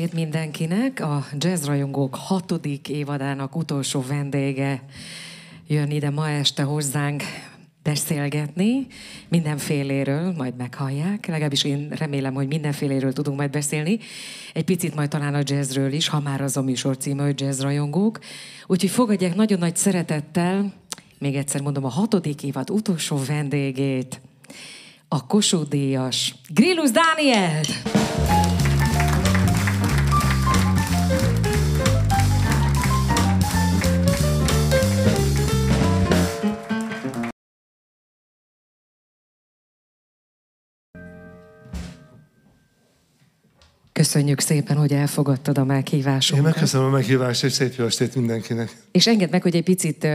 estét mindenkinek! A Jazz Rajongók hatodik évadának utolsó vendége jön ide ma este hozzánk beszélgetni mindenféléről, majd meghallják, legalábbis én remélem, hogy mindenféléről tudunk majd beszélni. Egy picit majd talán a jazzről is, ha már az a műsor címe, hogy Jazz Rajongók. Úgyhogy fogadják nagyon nagy szeretettel, még egyszer mondom, a hatodik évad utolsó vendégét, a Kossuth Díjas Grillus Dánielt! Köszönjük szépen, hogy elfogadtad a meghívásunkat. Én megköszönöm a meghívást, és szép jó estét mindenkinek. És engedd meg, hogy egy picit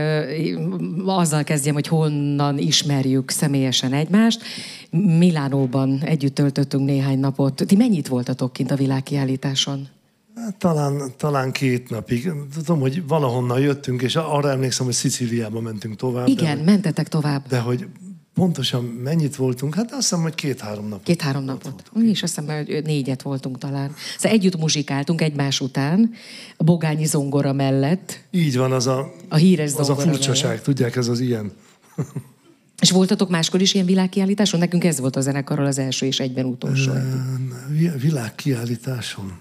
azzal kezdjem, hogy honnan ismerjük személyesen egymást. Milánóban együtt töltöttünk néhány napot. Ti mennyit voltatok kint a világkiállításon? Hát, talán, talán két napig. Tudom, hogy valahonnan jöttünk, és arra emlékszem, hogy Szicíliába mentünk tovább. Igen, de, mentetek tovább. De hogy Pontosan mennyit voltunk? Hát azt hiszem, hogy két-három napot. Két-három napot. Mi is azt hiszem, hogy négyet voltunk talán. Szóval együtt muzsikáltunk egymás után, a bogányi zongora mellett. Így van, az a, a híres az a furcsaság, mellett. tudják, ez az ilyen. És voltatok máskor is ilyen világkiállításon? Nekünk ez volt a zenekarral az első és egyben utolsó. Világkiállításon?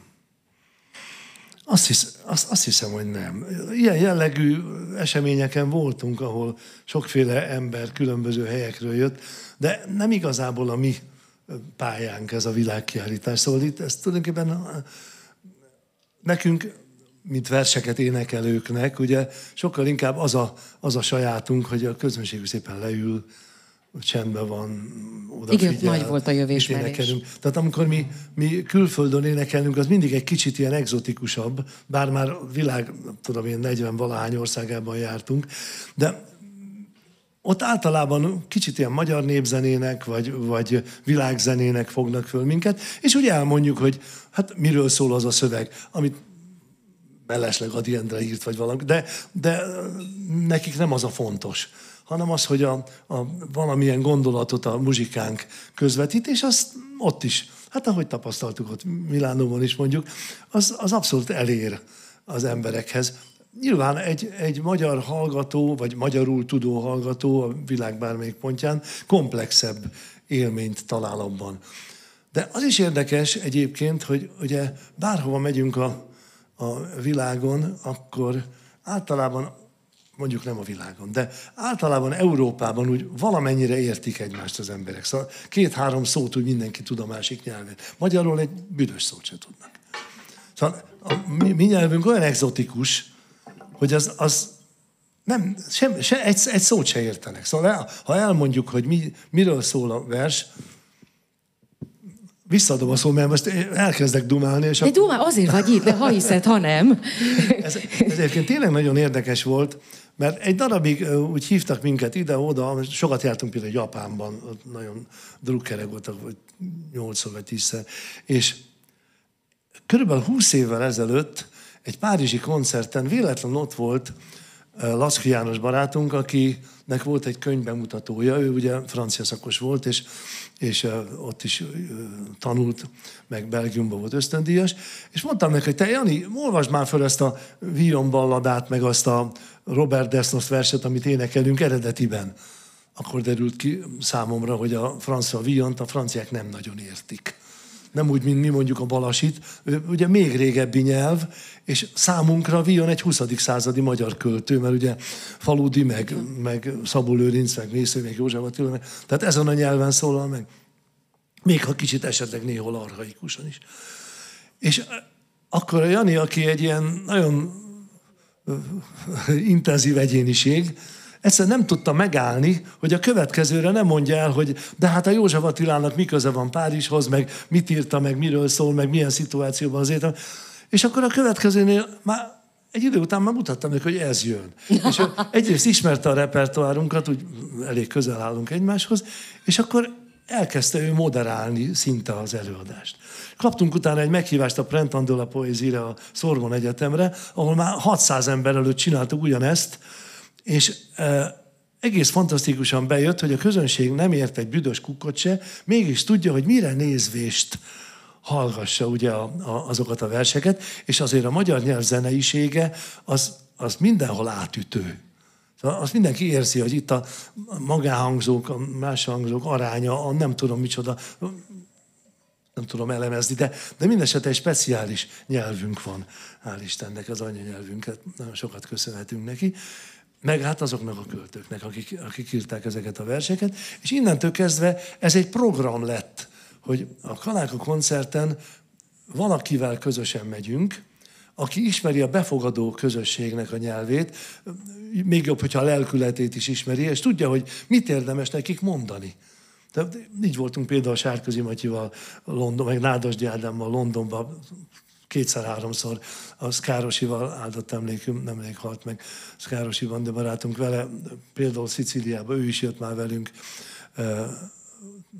Azt, hisz, azt, azt hiszem, hogy nem. Ilyen jellegű eseményeken voltunk, ahol sokféle ember különböző helyekről jött, de nem igazából a mi pályánk ez a világkiállítás. Szóval itt ez tulajdonképpen nekünk, mint verseket énekelőknek, ugye sokkal inkább az a, az a sajátunk, hogy a közönség szépen leül, csendben van, odafigyel. Igen, nagy volt a jövés Tehát amikor mi, mi külföldön énekelünk, az mindig egy kicsit ilyen egzotikusabb, bár már világ, tudom én, 40 valahány országában jártunk, de ott általában kicsit ilyen magyar népzenének, vagy, vagy világzenének fognak föl minket, és úgy elmondjuk, hogy hát miről szól az a szöveg, amit mellesleg Adi Endre írt, vagy valami, de, de nekik nem az a fontos hanem az, hogy a, a valamilyen gondolatot a muzsikánk közvetít, és azt ott is, hát ahogy tapasztaltuk ott Milánóban is mondjuk, az, az abszolút elér az emberekhez. Nyilván egy, egy magyar hallgató, vagy magyarul tudó hallgató a világ bármelyik pontján komplexebb élményt talál abban. De az is érdekes egyébként, hogy ugye bárhova megyünk a, a világon, akkor általában mondjuk nem a világon, de általában Európában úgy valamennyire értik egymást az emberek. Szóval két-három szót úgy mindenki tud a másik nyelven. Magyarul egy büdös szót se tudnak. Szóval a mi, mi nyelvünk olyan exotikus, hogy az, az nem, sem, se, egy, egy szót se értenek. Szóval el, ha elmondjuk, hogy mi, miről szól a vers, Visszadom a szó, mert most elkezdek dumálni. És de dumál, azért vagy itt, de ha hiszed, ha nem. ez, ez egyébként tényleg nagyon érdekes volt, mert egy darabig úgy hívtak minket ide-oda, sokat jártunk például Japánban, ott nagyon drukkerek voltak, vagy nyolcszor vagy tízszer, és körülbelül húsz évvel ezelőtt egy párizsi koncerten véletlenül ott volt Laszki János barátunk, akinek volt egy könyvbemutatója, ő ugye francia szakos volt, és, és ott is tanult, meg Belgiumban volt ösztöndíjas, és mondtam neki, hogy te Jani, olvasd már fel ezt a Vion balladát, meg azt a Robert Desnos verset, amit énekelünk eredetiben. Akkor derült ki számomra, hogy a francia Viont a franciák nem nagyon értik nem úgy, mint mi mondjuk a balasit, ugye még régebbi nyelv, és számunkra Vion egy 20. századi magyar költő, mert ugye Faludi, meg, meg Szabó Lőrinc, meg Mésző, meg József Attila, meg, tehát ezen a nyelven szólal meg. Még ha kicsit esetleg néhol arhaikusan is. És akkor a Jani, aki egy ilyen nagyon intenzív egyéniség, Egyszerűen nem tudta megállni, hogy a következőre nem mondja el, hogy de hát a József Attilának mi köze van Párizshoz, meg mit írta, meg miről szól, meg milyen szituációban az életem. És akkor a következőnél már egy idő után már mutattam neki, hogy ez jön. És egyrészt ismerte a repertoárunkat, úgy elég közel állunk egymáshoz, és akkor elkezdte ő moderálni szinte az előadást. Kaptunk utána egy meghívást a Prenton de la a Sorbonne Egyetemre, ahol már 600 ember előtt csináltuk ugyanezt, és e, egész fantasztikusan bejött, hogy a közönség nem ért egy büdös kukkot se, mégis tudja, hogy mire nézvést hallgassa ugye a, a, azokat a verseket, és azért a magyar nyelv zeneisége az, az mindenhol átütő. Szóval azt mindenki érzi, hogy itt a magáhangzók, a más hangzók aránya, a nem tudom micsoda, nem tudom elemezni, de, de mindesetre egy speciális nyelvünk van, hál' Istennek, az anyanyelvünket, nagyon sokat köszönhetünk neki, meg hát azoknak a költőknek, akik, akik írták ezeket a verseket, és innentől kezdve ez egy program lett, hogy a Kaláka koncerten valakivel közösen megyünk, aki ismeri a befogadó közösségnek a nyelvét, még jobb, hogyha a lelkületét is ismeri, és tudja, hogy mit érdemes nekik mondani. Tehát így voltunk például Sárközi Matyival, London, meg Nádasdi Ádámmal Londonban, kétszer-háromszor a Szkárosival áldott emlékünk, nemrég halt meg Szkárosi van, de barátunk vele, például Szicíliába, ő is jött már velünk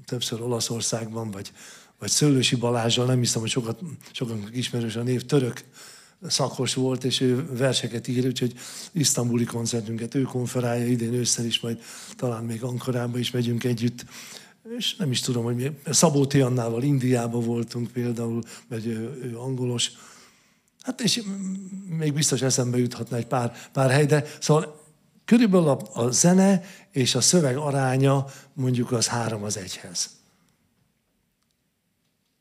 többször Olaszországban, vagy, vagy Szőlősi Balázsral, nem hiszem, hogy sokat, sokan ismerős a név, török szakos volt, és ő verseket ír, úgyhogy isztambuli koncertünket ő konferálja idén ősszel is, majd talán még Ankarába is megyünk együtt. És nem is tudom, hogy mi. Szabó Tiannával Indiába voltunk például, mert ő, ő angolos. Hát és még biztos eszembe juthatna egy pár, pár hely, de szóval körülbelül a, a zene és a szöveg aránya mondjuk az három az egyhez.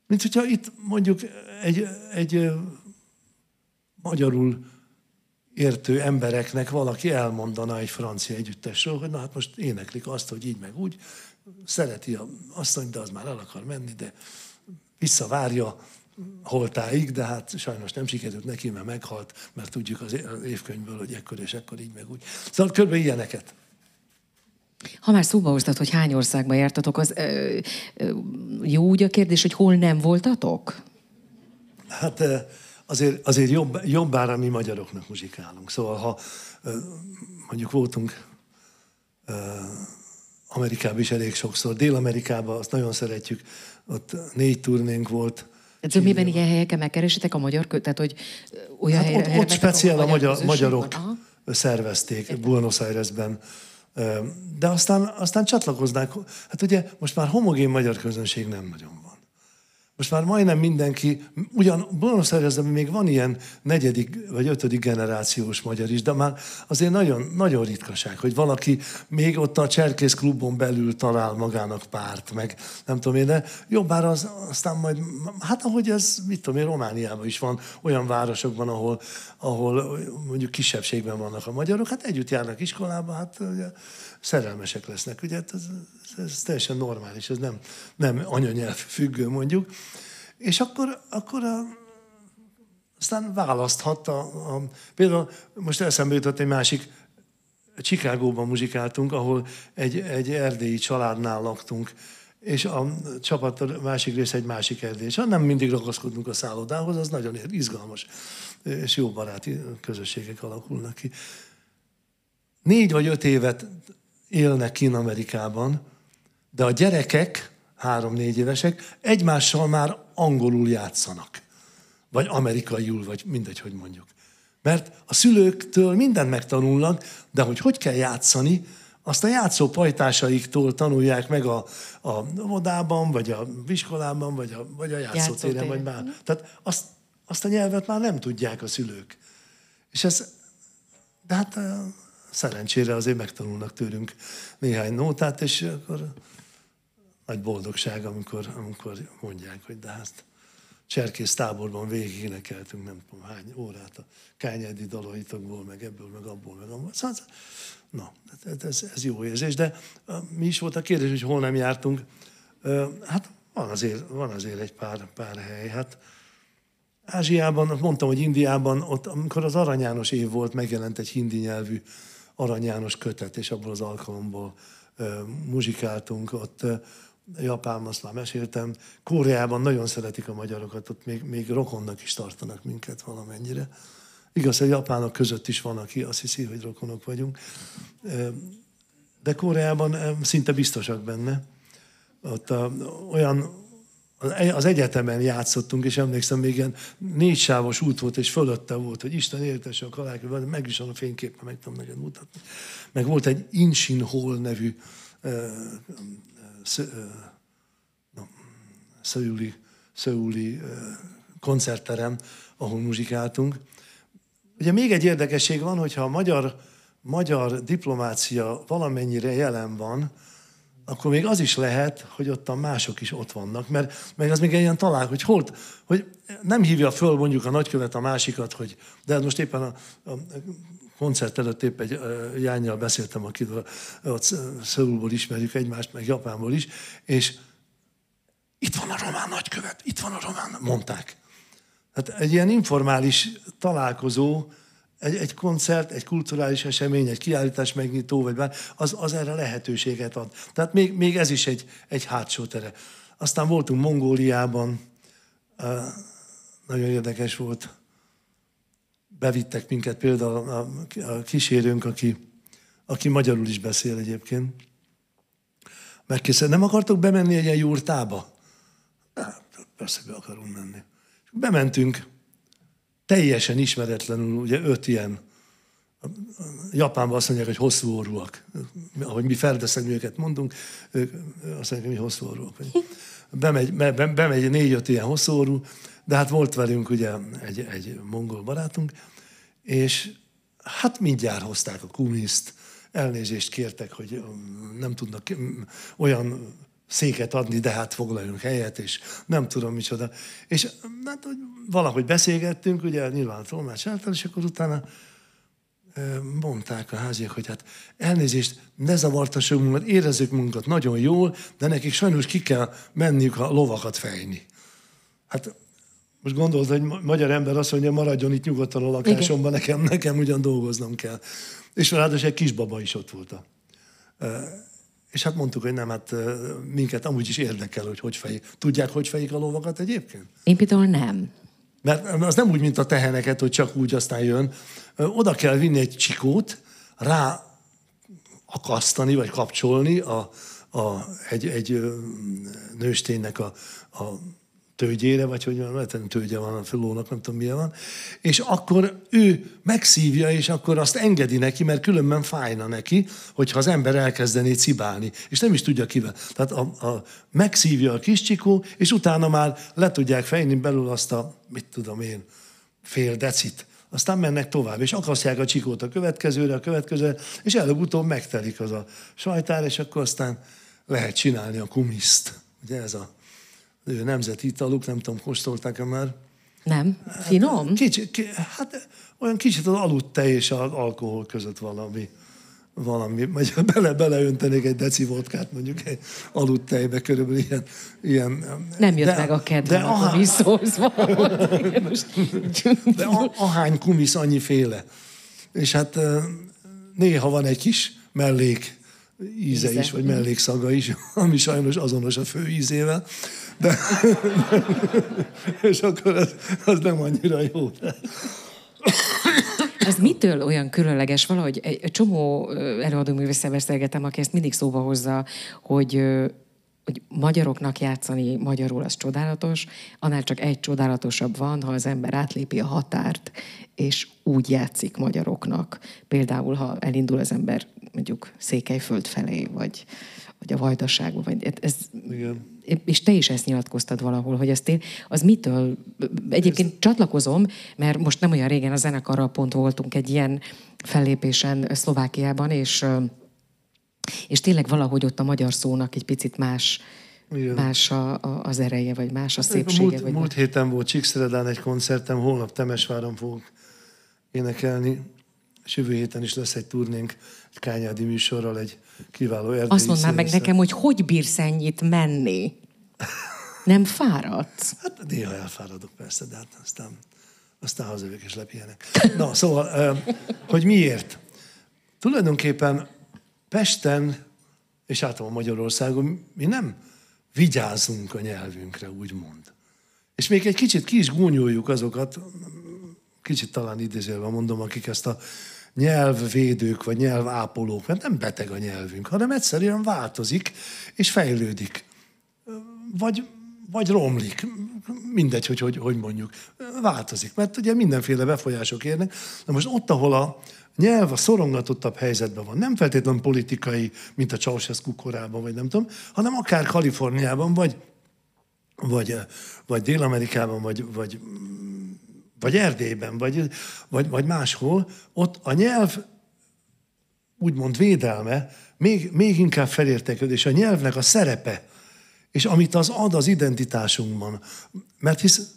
Mint hogyha itt mondjuk egy, egy magyarul értő embereknek valaki elmondana egy francia együttesről, hogy na hát most éneklik azt, hogy így meg úgy, szereti a asszonyt, de az már el akar menni, de visszavárja holtáig, de hát sajnos nem sikerült neki, mert meghalt, mert tudjuk az évkönyvből, hogy ekkor és ekkor így meg úgy. Szóval körülbelül ilyeneket. Ha már szóba hoztad, hogy hány országban jártatok, az ö, ö, jó úgy a kérdés, hogy hol nem voltatok? Hát azért, azért jobb, jobbára mi magyaroknak muzsikálunk. Szóval ha mondjuk voltunk Amerikában is elég sokszor, Dél-Amerikában azt nagyon szeretjük, ott négy turnénk volt, ez miben ilyen helyeken megkeresitek a magyar köt? Tehát, hogy olyan hát helyre, ott, ott speciál a magyar, magyarok van? szervezték Értem. Buenos Airesben. De aztán, aztán csatlakoznák. Hát ugye most már homogén magyar közönség nem nagyon van. Most már majdnem mindenki, ugyan Buenos Airesben még van ilyen negyedik vagy ötödik generációs magyar is, de már azért nagyon, nagyon ritkaság, hogy valaki még ott a Cserkész klubon belül talál magának párt, meg nem tudom én, de jobbára az, aztán majd, hát ahogy ez, mit tudom én, Romániában is van, olyan városokban, ahol, ahol mondjuk kisebbségben vannak a magyarok, hát együtt járnak iskolába, hát ugye, szerelmesek lesznek, ugye ez, ez teljesen normális, ez nem, nem anyanyelv függő mondjuk. És akkor, akkor a, aztán választhatta. A, például most eszembe jutott egy másik, Csikágóban muzsikáltunk, ahol egy, egy erdélyi családnál laktunk, és a csapat a másik része egy másik erdély. És nem mindig ragaszkodunk a szállodához, az nagyon izgalmas, és jó baráti közösségek alakulnak ki. Négy vagy öt évet élnek kín Amerikában, de a gyerekek, három-négy évesek, egymással már angolul játszanak. Vagy amerikaiul, vagy mindegy, hogy mondjuk. Mert a szülőktől mindent megtanulnak, de hogy hogy kell játszani, azt a játszó pajtásaiktól tanulják meg a, a vodában, vagy a viskolában, vagy a, vagy a játszótéren, vagy már. Tehát azt, azt a nyelvet már nem tudják a szülők. És ez, de hát szerencsére azért megtanulnak tőlünk néhány nótát, és akkor nagy boldogság, amikor, amikor mondják, hogy de hát cserkész táborban végig énekeltünk nem tudom hány órát a kányádi dalaitokból, meg ebből, meg abból, meg abból. Szóval, na, ez, ez jó érzés, de mi is volt a kérdés, hogy hol nem jártunk. Hát van azért, van azért egy pár, pár hely. Hát Ázsiában, mondtam, hogy Indiában, ott, amikor az Arany János év volt, megjelent egy hindi nyelvű Arany János kötet, és abból az alkalomból muzsikáltunk. Ott Japán, azt már meséltem. Koreában nagyon szeretik a magyarokat, ott még, még rokonnak is tartanak minket valamennyire. Igaz, hogy japánok között is van, aki azt hiszi, hogy rokonok vagyunk. De Koreában szinte biztosak benne. Ott a, olyan az egyetemen játszottunk, és emlékszem, még ilyen négy sávos út volt, és fölötte volt, hogy Isten éltesse a kalákról, meg is van a fényképpen, meg tudom neked mutatni. Meg volt egy Inchin Hall nevű szőüli szöuli koncertterem, ahol muzsikáltunk. Ugye még egy érdekesség van, hogyha a magyar, magyar diplomácia valamennyire jelen van, akkor még az is lehet, hogy ott a mások is ott vannak, mert, mert az még egy ilyen talál, hogy hol, hogy nem hívja föl mondjuk a nagykövet a másikat, hogy de hát most éppen a, a koncert előtt épp egy uh, jányjal beszéltem, akivel ott Szöulból ismerjük egymást, meg Japánból is, és itt van a román nagykövet, itt van a román, mondták. Hát egy ilyen informális találkozó, egy, egy koncert, egy kulturális esemény, egy kiállítás megnyitó, vagy bár, az, az erre lehetőséget ad. Tehát még, még ez is egy, egy hátsó tere. Aztán voltunk Mongóliában, nagyon érdekes volt. Bevittek minket például a, a kísérőnk, aki, aki magyarul is beszél egyébként. Megkérdezte, nem akartok bemenni egy ilyen jurtába? Persze be akarunk menni. Bementünk, teljesen ismeretlenül, ugye öt ilyen, Japánban azt mondják, hogy hosszú orrúak. Ahogy mi ferdeszegni őket mondunk, ők azt mondják, hogy mi hosszú orrúak. Bemegy, be, bemegy négy-öt ilyen hosszú orrú, de hát volt velünk ugye egy, egy mongol barátunk, és hát mindjárt hozták a kumiszt, elnézést kértek, hogy nem tudnak olyan széket adni, de hát foglaljunk helyet, és nem tudom micsoda. És hát, hogy valahogy beszélgettünk, ugye nyilván tolmács által, és akkor utána mondták a háziak, hogy hát elnézést, ne zavartassuk magunkat, érezzük magunkat nagyon jól, de nekik sajnos ki kell menniük a lovakat fejni. Hát most gondolod, hogy magyar ember azt mondja, maradjon itt nyugodtan a lakásomban, nekem, nekem ugyan dolgoznom kell. És ráadásul egy kisbaba is ott volt a és hát mondtuk, hogy nem, hát minket amúgy is érdekel, hogy hogy fejik. Tudják, hogy fejik a lovakat egyébként? Én például nem. Mert az nem úgy, mint a teheneket, hogy csak úgy aztán jön. Oda kell vinni egy csikót, rá akasztani, vagy kapcsolni a, a, egy, egy nősténynek a, a tőgyére, vagy hogy hogy tőgye van a fölónak, nem tudom milyen van, és akkor ő megszívja, és akkor azt engedi neki, mert különben fájna neki, hogyha az ember elkezdené cibálni, és nem is tudja kivel. Tehát a, a, megszívja a kis csikó, és utána már le tudják fejni belül azt a, mit tudom én, fél decit, aztán mennek tovább, és akasztják a csikót a következőre, a következőre, és előbb-utóbb megtelik az a sajtár, és akkor aztán lehet csinálni a kumiszt. Ugye ez a nemzeti italuk, nem tudom, kóstolták-e már? Nem. Finom? Hát, kicsi, ki, hát olyan kicsit az aludt tej és az alkohol között valami valami, vagy bele, beleöntenék egy deci vodkát mondjuk egy aludt tejbe, körülbelül ilyen. ilyen nem jött de, meg a kedvem de a kumiszózva. de ahány kumisz féle. És hát néha van egy kis mellék íze, íze. is, vagy mellékszaga is, ami sajnos azonos a fő ízével. De, és akkor az, az nem annyira jó. Ez mitől olyan különleges? Valahogy egy, egy csomó előadóművésszel beszélgetem, aki ezt mindig szóba hozza, hogy hogy magyaroknak játszani magyarul az csodálatos, annál csak egy csodálatosabb van, ha az ember átlépi a határt, és úgy játszik magyaroknak. Például, ha elindul az ember mondjuk Székelyföld felé, vagy, vagy a Vajdaságba, vagy ez, Igen. És te is ezt nyilatkoztad valahol, hogy ezt én, az mitől, egyébként ez... csatlakozom, mert most nem olyan régen a zenekarral pont voltunk egy ilyen fellépésen Szlovákiában, és és tényleg valahogy ott a magyar szónak egy picit más, igen. más a, a, az ereje, vagy más a szépsége. Múlt, vagy múlt héten volt Csíkszeredán egy koncertem, holnap Temesváron fogok énekelni, és jövő héten is lesz egy turnénk, egy kányádi műsorral, egy kiváló erdélyi Azt mondd már meg nekem, hogy hogy bírsz ennyit menni? Nem fáradsz? Hát néha elfáradok persze, de hát aztán, aztán hazajövök és lepihenek. Na, szóval, hogy miért? Tulajdonképpen Pesten, és általában Magyarországon mi nem vigyázunk a nyelvünkre, úgymond. És még egy kicsit ki is gúnyoljuk azokat, kicsit talán idézőben mondom, akik ezt a nyelvvédők vagy nyelvápolók, mert nem beteg a nyelvünk, hanem egyszerűen változik és fejlődik. Vagy, vagy romlik. Mindegy, hogy, hogy hogy mondjuk. Változik, mert ugye mindenféle befolyások érnek. Na most ott, ahol a, nyelv a szorongatottabb helyzetben van. Nem feltétlenül politikai, mint a Ceausescu korában, vagy nem tudom, hanem akár Kaliforniában, vagy vagy, vagy Dél-Amerikában, vagy, vagy, vagy Erdélyben, vagy, vagy, vagy máshol, ott a nyelv úgymond védelme még, még inkább felértékelődés. A nyelvnek a szerepe, és amit az ad az identitásunkban. Mert hisz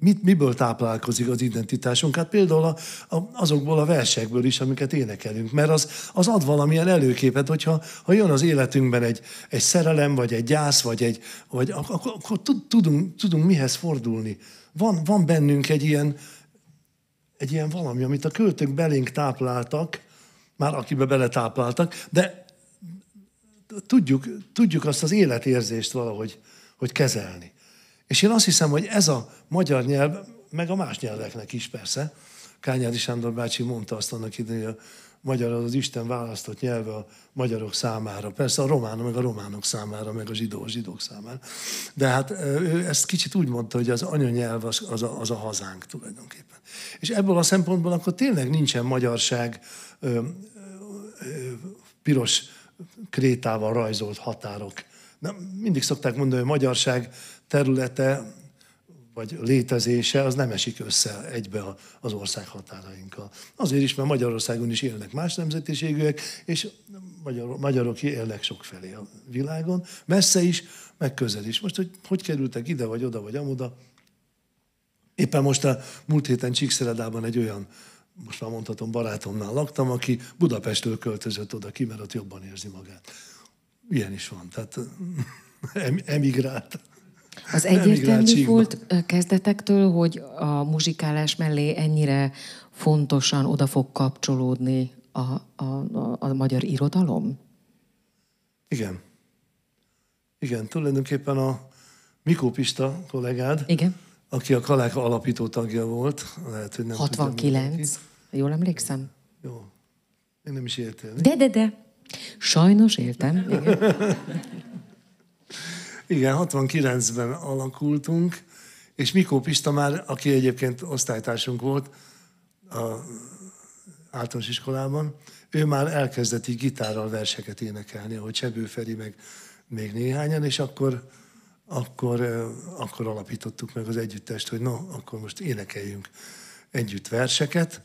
mit, miből táplálkozik az identitásunk? Hát például a, a, azokból a versekből is, amiket énekelünk. Mert az, az ad valamilyen előképet, hogyha ha jön az életünkben egy, egy szerelem, vagy egy gyász, vagy egy, vagy, akkor, akkor tudunk, tudunk mihez fordulni. Van, van bennünk egy ilyen, egy ilyen valami, amit a költők belénk tápláltak, már akibe beletápláltak, de tudjuk, tudjuk azt az életérzést valahogy hogy kezelni. És én azt hiszem, hogy ez a magyar nyelv, meg a más nyelveknek is persze, Kányádi Sándor bácsi mondta azt annak idején, hogy magyar az, az Isten választott nyelve a magyarok számára. Persze a románok, meg a románok számára, meg a zsidó, a zsidók számára. De hát ő ezt kicsit úgy mondta, hogy az anyanyelv az, az, a, az a hazánk tulajdonképpen. És ebből a szempontból akkor tényleg nincsen magyarság ö, ö, piros krétával rajzolt határok. Na, mindig szokták mondani, hogy magyarság területe vagy létezése, az nem esik össze egybe az ország határainkkal. Azért is, mert Magyarországon is élnek más nemzetiségűek, és magyar, magyarok élnek sokfelé a világon, messze is, meg közel is. Most, hogy hogy kerültek ide, vagy oda, vagy amoda, éppen most a múlt héten Csíkszeredában egy olyan, most már mondhatom, barátomnál laktam, aki Budapestről költözött oda ki, mert ott jobban érzi magát. Ilyen is van, tehát emigrált. Az egyértelmű volt kezdetektől, hogy a muzsikálás mellé ennyire fontosan oda fog kapcsolódni a, a, a, a magyar irodalom? Igen. Igen, tulajdonképpen a Mikó Pista kollégád, Igen. aki a Kaláka alapító tagja volt, lehet, hogy nem 69, jól emlékszem? Jó. Én nem is éltél. De, de, de. Sajnos éltem. Igen. Igen, 69-ben alakultunk, és Mikó Pista már, aki egyébként osztálytársunk volt a általános iskolában, ő már elkezdett így gitárral verseket énekelni, ahogy Csebő Feri, meg még néhányan, és akkor, akkor, akkor alapítottuk meg az együttest, hogy no, akkor most énekeljünk együtt verseket,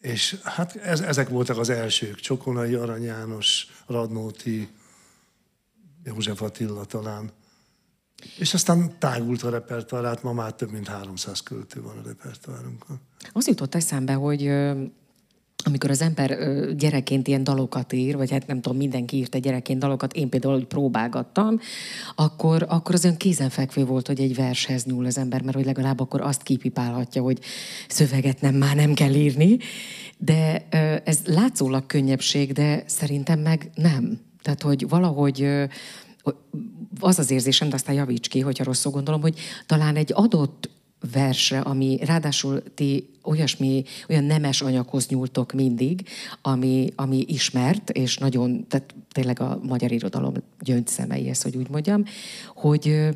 és hát ez, ezek voltak az elsők, Csokonai Arany János, Radnóti, József Attila talán. És aztán tágult a repertoárát, ma már több mint 300 költő van a repertoárunkon. Az jutott eszembe, hogy amikor az ember gyerekként ilyen dalokat ír, vagy hát nem tudom, mindenki írta gyerekként dalokat, én például, hogy próbálgattam, akkor, akkor az olyan kézenfekvő volt, hogy egy vershez nyúl az ember, mert hogy legalább akkor azt kipipálhatja, hogy szöveget nem, már nem kell írni. De ez látszólag könnyebbség, de szerintem meg nem. Tehát, hogy valahogy az az érzésem, de aztán javíts ki, hogyha rosszul gondolom, hogy talán egy adott versre, ami ráadásul ti olyasmi, olyan nemes anyaghoz nyúltok mindig, ami, ami ismert, és nagyon, tehát tényleg a magyar irodalom gyöngyszemei, hogy úgy mondjam, hogy,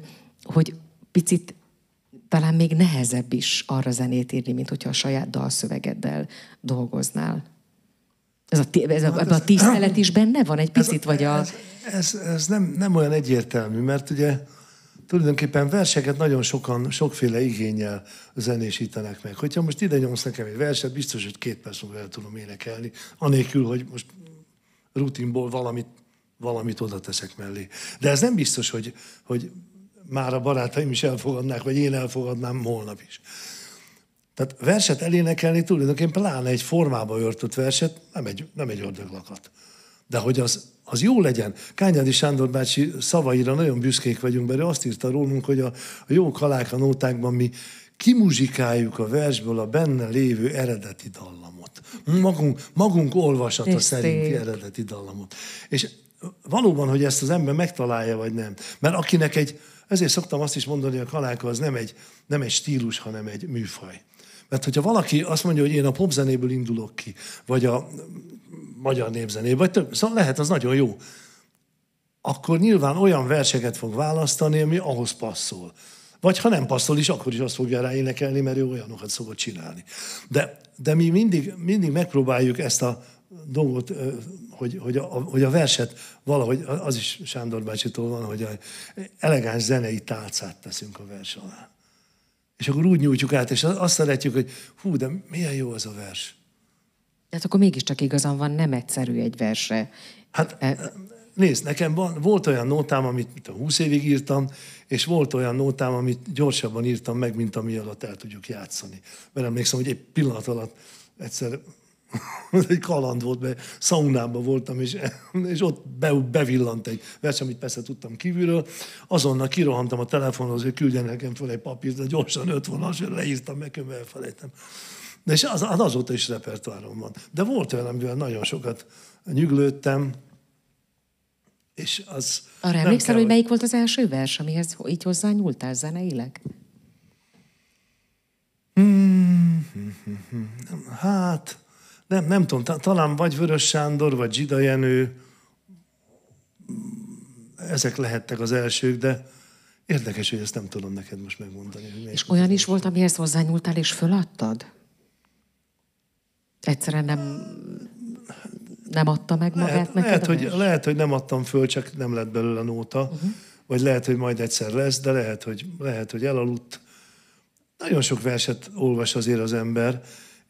hogy picit talán még nehezebb is arra zenét írni, mint hogyha a saját dalszövegeddel dolgoznál. Ez a, ez a, hát ez, a tisztelet is benne van egy picit, ez, vagy a... Ez, ez, ez nem, nem olyan egyértelmű, mert ugye tulajdonképpen verseket nagyon sokan, sokféle igényel zenésítenek meg. Hogyha most ide nyomsz nekem egy verset, biztos, hogy két perc múlva el tudom énekelni, anélkül, hogy most rutinból valamit, valamit oda teszek mellé. De ez nem biztos, hogy, hogy már a barátaim is elfogadnák, vagy én elfogadnám holnap is. Tehát verset elénekelni tulajdonképpen pláne egy formába öltött verset, nem egy, nem egy ördöglakat. De hogy az, az jó legyen. Kányádi Sándor bácsi szavaira nagyon büszkék vagyunk, mert ő azt írta rólunk, hogy a, a jó kaláka nótákban mi kimuzsikáljuk a versből a benne lévő eredeti dallamot. Magunk, magunk olvasata szerinti eredeti dallamot. És valóban, hogy ezt az ember megtalálja, vagy nem. Mert akinek egy, ezért szoktam azt is mondani, hogy a kaláka az nem egy, nem egy stílus, hanem egy műfaj. Mert hogyha valaki azt mondja, hogy én a popzenéből indulok ki, vagy a magyar népzenéből, vagy több, szóval lehet, az nagyon jó. Akkor nyilván olyan verseket fog választani, ami ahhoz passzol. Vagy ha nem passzol is, akkor is azt fogja rá énekelni, mert ő olyanokat szokott csinálni. De, de mi mindig, mindig megpróbáljuk ezt a dolgot, hogy, hogy, a, hogy a verset valahogy, az is Sándor bácsitól van, hogy elegáns zenei tálcát teszünk a vers alá. És akkor úgy nyújtjuk át, és azt szeretjük, hogy hú, de milyen jó az a vers. Tehát akkor mégiscsak igazán van, nem egyszerű egy verse. Hát e... nézd, nekem van, volt olyan nótám, amit mint a 20 évig írtam, és volt olyan nótám, amit gyorsabban írtam meg, mint ami alatt el tudjuk játszani. Mert emlékszem, hogy egy pillanat alatt egyszer egy kaland volt, mert szaunában voltam, és, és ott be, bevillant egy vers, amit persze tudtam kívülről. Azonnal kirohantam a telefonhoz, hogy küldjen nekem fel egy papírt, de gyorsan öt vonalas, leírtam meg, elfelejtem. De és az, az azóta is repertoárom van. De volt olyan, amivel nagyon sokat nyüglődtem, és az... Arra emlékszel, hogy melyik volt az első vers, amihez így hozzá nyúltál zeneileg? Hmm, hmm, hmm, hmm. Hát, nem, nem tudom, talán vagy Vörös Sándor, vagy Zsida Jenő, ezek lehettek az elsők, de érdekes, hogy ezt nem tudom neked most megmondani. Hogy és olyan is volt, amihez hozzányúltál és föladtad? Egyszerűen nem, nem adta meg magát lehet, neked lehet, hogy, lehet, hogy nem adtam föl, csak nem lett belőle nóta. Uh-huh. Vagy lehet, hogy majd egyszer lesz, de lehet, hogy, lehet, hogy elaludt. Nagyon sok verset olvas azért az ember,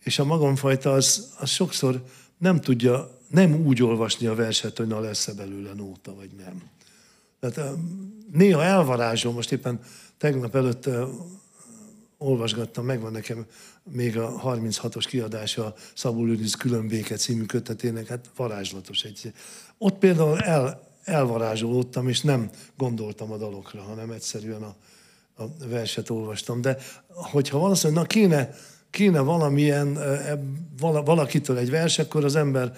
és a magamfajta az, az sokszor nem tudja, nem úgy olvasni a verset, hogy na lesz-e belőle nóta, vagy nem. Tehát néha elvarázsol, most éppen tegnap előtt olvasgattam, megvan nekem még a 36-os kiadása Szabó Lőrinc Különbéke című kötetének, hát varázslatos egy. Ott például el, elvarázsolódtam, és nem gondoltam a dalokra, hanem egyszerűen a, a verset olvastam. De hogyha valószínűleg, na kéne kéne valamilyen, valakitől egy vers, akkor az ember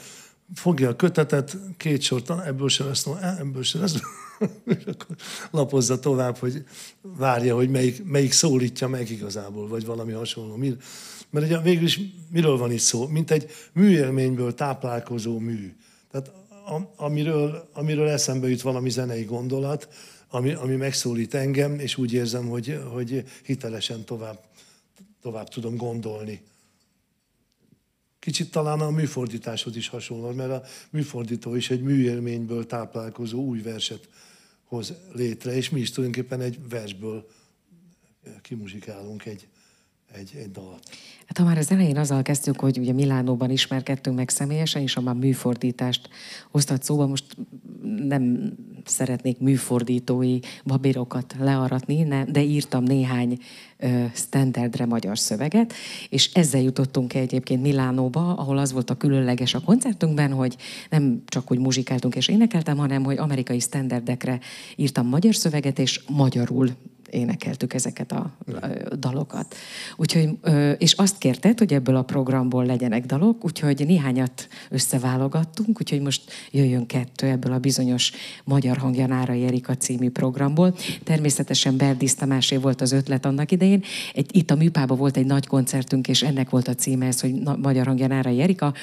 fogja a kötetet, két sort, ebből sem lesz, ebből sem lesz, és akkor lapozza tovább, hogy várja, hogy melyik, melyik szólítja meg igazából, vagy valami hasonló. Mert ugye végül is miről van itt szó? Mint egy műélményből táplálkozó mű. Tehát amiről, amiről eszembe jut valami zenei gondolat, ami, ami megszólít engem, és úgy érzem, hogy, hogy hitelesen tovább tovább tudom gondolni. Kicsit talán a műfordításhoz is hasonló, mert a műfordító is egy műélményből táplálkozó új verset hoz létre, és mi is tulajdonképpen egy versből kimuzsikálunk egy, egy, egy dalt. Hát ha már az elején azzal kezdtük, hogy ugye Milánóban ismerkedtünk meg személyesen, és ha már műfordítást hoztat szóba, most nem szeretnék műfordítói babérokat learatni, de írtam néhány standardre magyar szöveget, és ezzel jutottunk egyébként Milánóba, ahol az volt a különleges a koncertünkben, hogy nem csak hogy muzsikáltunk és énekeltem, hanem hogy amerikai standardekre írtam magyar szöveget, és magyarul énekeltük ezeket a dalokat. Úgyhogy, és azt kérted, hogy ebből a programból legyenek dalok, úgyhogy néhányat összeválogattunk, úgyhogy most jöjjön kettő ebből a bizonyos Magyar hangja Nára Erika című programból. Természetesen Berdis Tamásé volt az ötlet annak idején. Egy, itt a műpában volt egy nagy koncertünk, és ennek volt a címe ez, hogy Magyar hangja Nára Erika,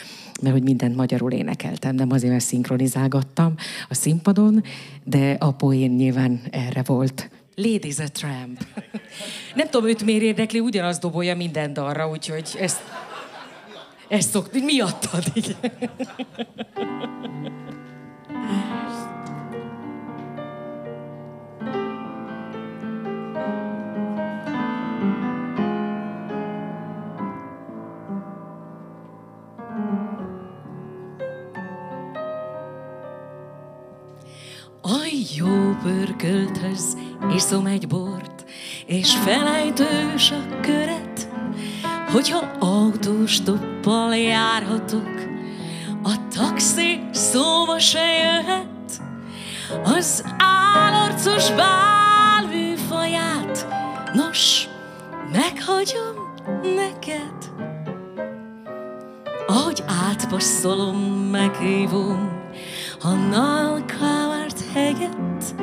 mert hogy mindent magyarul énekeltem, nem azért, mert szinkronizálgattam a színpadon, de a poén nyilván erre volt. Ladies a Tramp. Nem tudom, őt miért érdekli, ugyanazt dobolja minden dalra, úgyhogy ezt, ezt szokt, miattad, igen. A jó pörkölthöz iszom egy bort, és felejtős a köret, hogyha autós toppal járhatok, a taxi szóba se jöhet, az állarcos bálműfaját, nos, meghagyom neked. Ahogy átpasszolom, meghívom a nalkávart hegyet,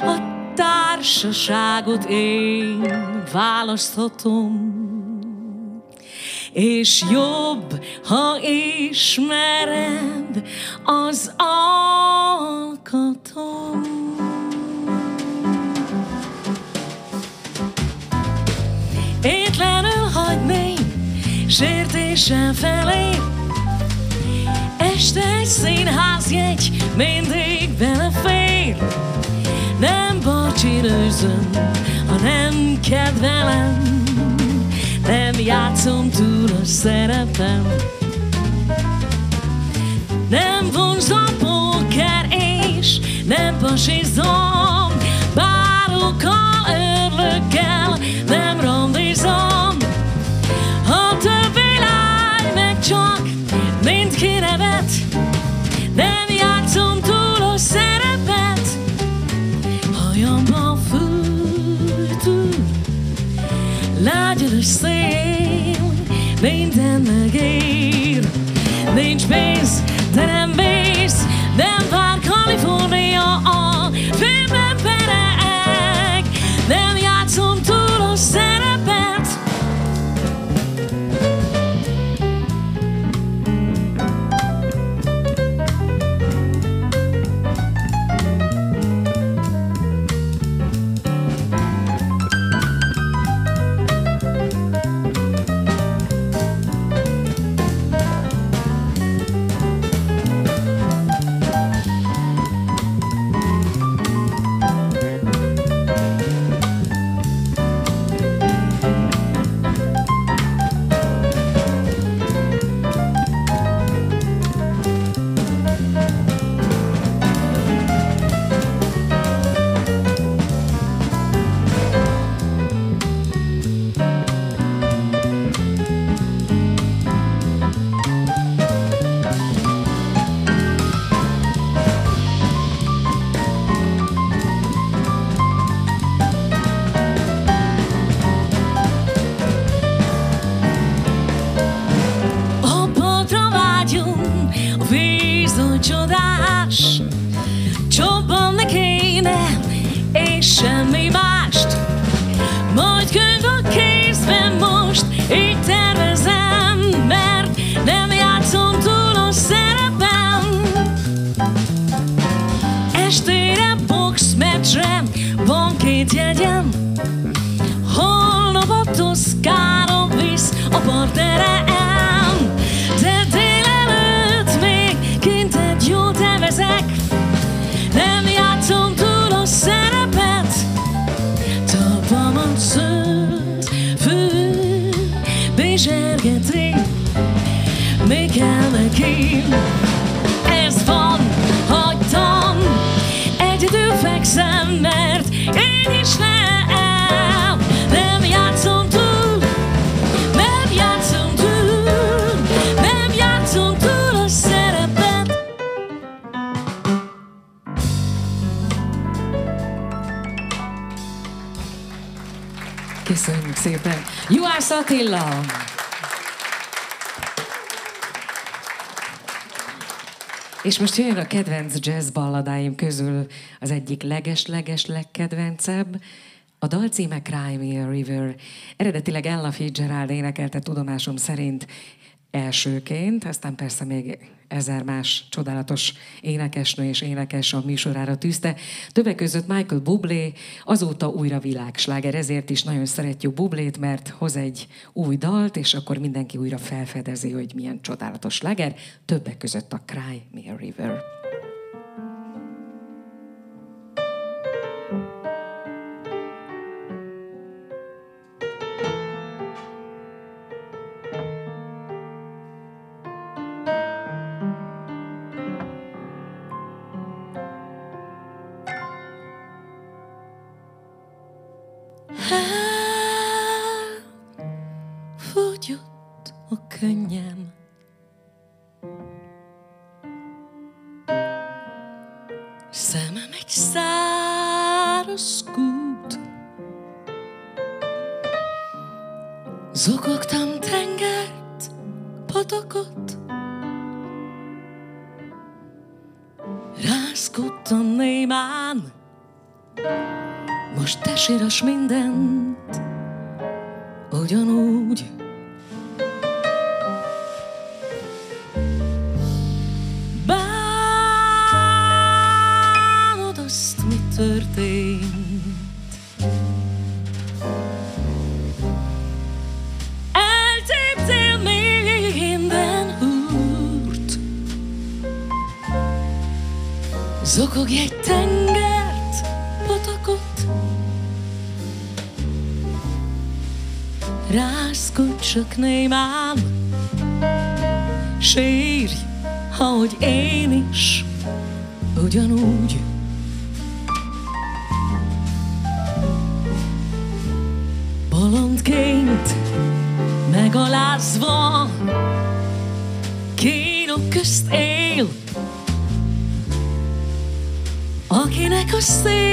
a társaságot én választhatom. És jobb, ha ismered az alkatom. Étlenül hagyni, sértéssel felé, Este egy színházjegy mindig belefér Barcsirőzöm, ha nem kedvelem Nem játszom túl a szerepem. Nem vonz a póker és nem pasizom Bárokkal, örlökkel nem randizom A több világ meg csak Attila! És most jön a kedvenc jazz balladáim közül az egyik leges-leges legkedvencebb, a dal címe Cry a River. Eredetileg Ella Fitzgerald énekelte tudomásom szerint elsőként, aztán persze még ezer más csodálatos énekesnő és énekes a műsorára tűzte. Többek között Michael Bublé, azóta újra világsláger, ezért is nagyon szeretjük Bublét, mert hoz egy új dalt, és akkor mindenki újra felfedezi, hogy milyen csodálatos sláger, többek között a Cry Me a River. Most te akinek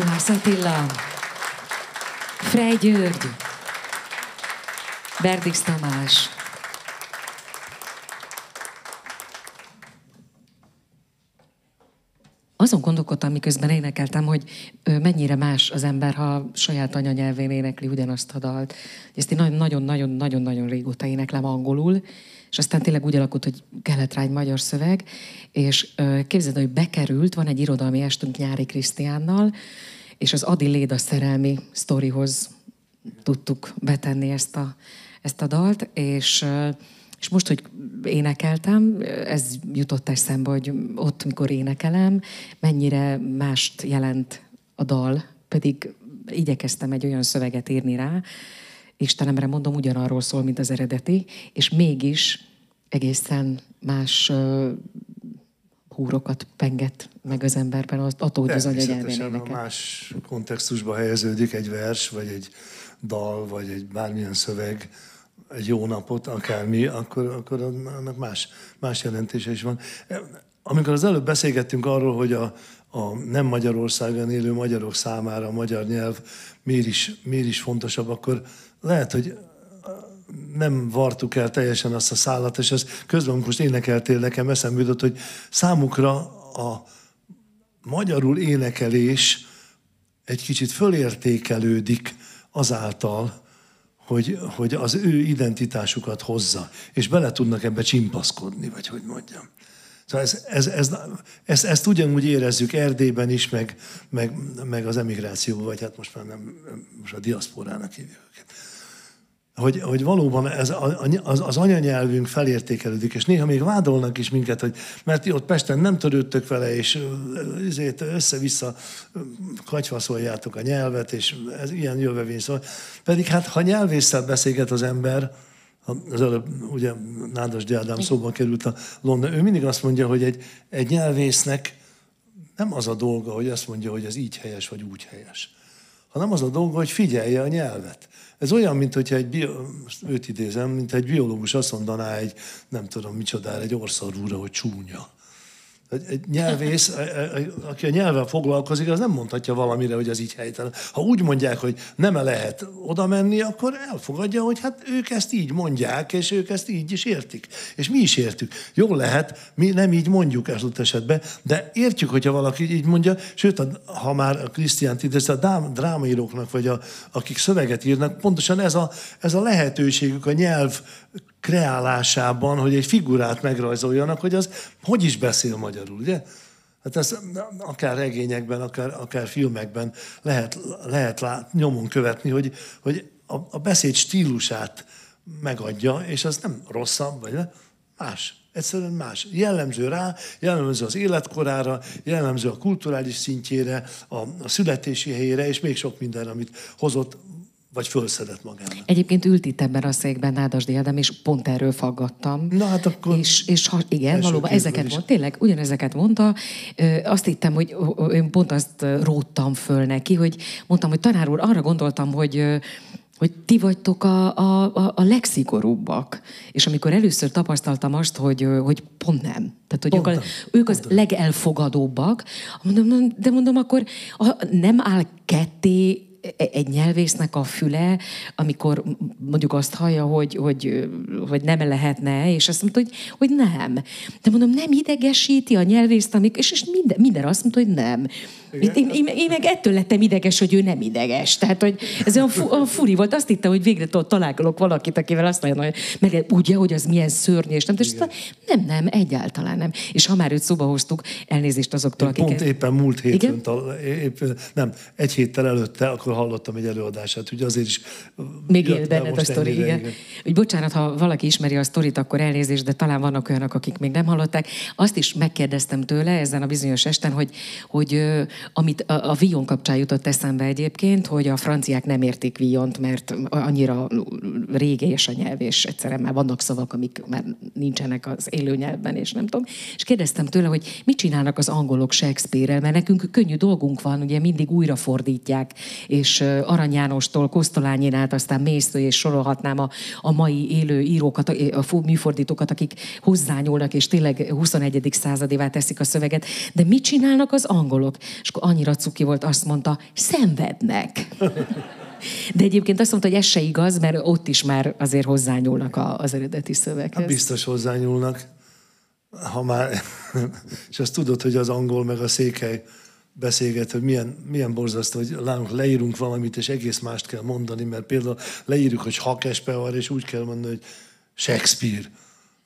Juhász Attila, Frej György, Berdix Tamás, Azon gondolkodtam, miközben énekeltem, hogy mennyire más az ember, ha saját anyanyelvén énekli ugyanazt a dalt. Ezt én nagyon-nagyon-nagyon-nagyon régóta éneklem angolul, és aztán tényleg úgy alakult, hogy kellett rá egy magyar szöveg, és képzeld, hogy bekerült, van egy irodalmi estünk Nyári Krisztiánnal, és az Adi Léda szerelmi sztorihoz tudtuk betenni ezt a, ezt a dalt, és És most, hogy énekeltem, ez jutott eszembe, hogy ott, mikor énekelem, mennyire mást jelent a dal, pedig igyekeztem egy olyan szöveget írni rá, Istenemre mondom, ugyanarról szól, mint az eredeti, és mégis egészen más uh, húrokat penget meg az emberben, attól, hogy az anyanyelvén a más kontextusba helyeződik egy vers, vagy egy dal, vagy egy bármilyen szöveg, egy jó napot, akármi, akkor, akkor annak más, más jelentése is van. Amikor az előbb beszélgettünk arról, hogy a, a nem Magyarországon élő magyarok számára a magyar nyelv miért is, miért is fontosabb, akkor lehet, hogy nem vartuk el teljesen azt a szállat, és ez közben most énekeltél, nekem eszembe jutott, hogy számukra a magyarul énekelés egy kicsit fölértékelődik azáltal, hogy, hogy az ő identitásukat hozza, és bele tudnak ebbe csimpaszkodni, vagy hogy mondjam. Szóval ez, ez, ez, ezt, ezt ugyanúgy érezzük Erdélyben is, meg, meg, meg az emigrációban, vagy hát most már nem, most a diaszporának hívjuk őket hogy, hogy valóban ez az, az anyanyelvünk felértékelődik, és néha még vádolnak is minket, hogy mert ott Pesten nem törődtök vele, és ezért össze-vissza katyfaszoljátok a nyelvet, és ez ilyen jövevény szól. Pedig hát, ha nyelvészszel beszélget az ember, az előbb ugye Nádas Diádám szóban került a London, ő mindig azt mondja, hogy egy, egy nyelvésznek nem az a dolga, hogy azt mondja, hogy ez így helyes, vagy úgy helyes, hanem az a dolga, hogy figyelje a nyelvet. Ez olyan, mint hogyha egy, bio, őt idézem, mint egy biológus azt mondaná egy, nem tudom micsodára, egy orszarúra, hogy csúnya. Egy nyelvész, aki a nyelvvel foglalkozik, az nem mondhatja valamire, hogy az így helytelen. Ha úgy mondják, hogy nem -e lehet oda menni, akkor elfogadja, hogy hát ők ezt így mondják, és ők ezt így is értik. És mi is értük. Jól lehet, mi nem így mondjuk ezt esetben, de értjük, hogyha valaki így mondja, sőt, ha már a Krisztiánt idéz, a drámaíróknak, vagy a, akik szöveget írnak, pontosan ez a, ez a lehetőségük a nyelv kreálásában, hogy egy figurát megrajzoljanak, hogy az hogy is beszél magyarul, ugye? Hát ez akár regényekben, akár, akár filmekben lehet, lehet lát, nyomon követni, hogy, hogy a, a beszéd stílusát megadja, és az nem rosszabb, vagy más. Egyszerűen más. Jellemző rá, jellemző az életkorára, jellemző a kulturális szintjére, a, a születési helyére, és még sok mindenre, amit hozott vagy fölszedett magának. Egyébként ült itt ebben a székben Nádas Diadem, és pont erről faggattam. Na hát akkor... És, és ha, igen, valóban ezeket mondta, tényleg ugyanezeket mondta. Azt hittem, hogy én pont azt róttam föl neki, hogy mondtam, hogy tanár úr, arra gondoltam, hogy hogy ti vagytok a, a, a, a legszigorúbbak. És amikor először tapasztaltam azt, hogy, hogy pont nem. Tehát, hogy pont ők, a, ők az legelfogadóbbak, mondom, de mondom, akkor nem áll ketté egy nyelvésznek a füle, amikor mondjuk azt hallja, hogy, hogy, hogy nem lehetne, és azt mondta, hogy, hogy nem. De mondom, nem idegesíti a nyelvészt, amikor, és, és minden, minden azt mondta, hogy nem. Én, én, én, én meg ettől lettem ideges, hogy ő nem ideges. Tehát, hogy ez olyan, fu, olyan furi volt. Azt hittem, hogy végre találkozok valakit, akivel azt mondja, hogy meg ugye, hogy az milyen szörnyű, és nem. És nem, nem, egyáltalán nem. És ha már őt szóba hoztuk, elnézést azoktól, akik... Pont éppen múlt héten, épp, nem, egy héttel előtte, akkor hallottam egy előadását, ugye azért is... Még él benned a sztori, igen. igen. Úgy, bocsánat, ha valaki ismeri a sztorit, akkor elnézést, de talán vannak olyanok, akik még nem hallották. Azt is megkérdeztem tőle ezen a bizonyos esten, hogy, hogy amit a, a Vion kapcsán jutott eszembe egyébként, hogy a franciák nem értik Viont, mert annyira és a nyelv, és egyszerűen már vannak szavak, amik már nincsenek az élő nyelvben, és nem tudom. És kérdeztem tőle, hogy mit csinálnak az angolok Shakespeare-rel, mert nekünk könnyű dolgunk van, ugye mindig újra fordítják, és Arany Jánostól Kosztolányin át, aztán Mésztő, és sorolhatnám a, a mai élő írókat, a műfordítókat, akik hozzányúlnak, és tényleg 21. századévá teszik a szöveget. De mit csinálnak az angolok? És akkor annyira cuki volt, azt mondta, szenvednek. De egyébként azt mondta, hogy ez se igaz, mert ott is már azért hozzányúlnak az eredeti szöveghez. Hát biztos hozzányúlnak. Ha már, és azt tudod, hogy az angol meg a székely beszélget, hogy milyen, milyen borzasztó, hogy lánk, leírunk valamit, és egész mást kell mondani, mert például leírjuk, hogy hakespevar, és úgy kell mondani, hogy Shakespeare.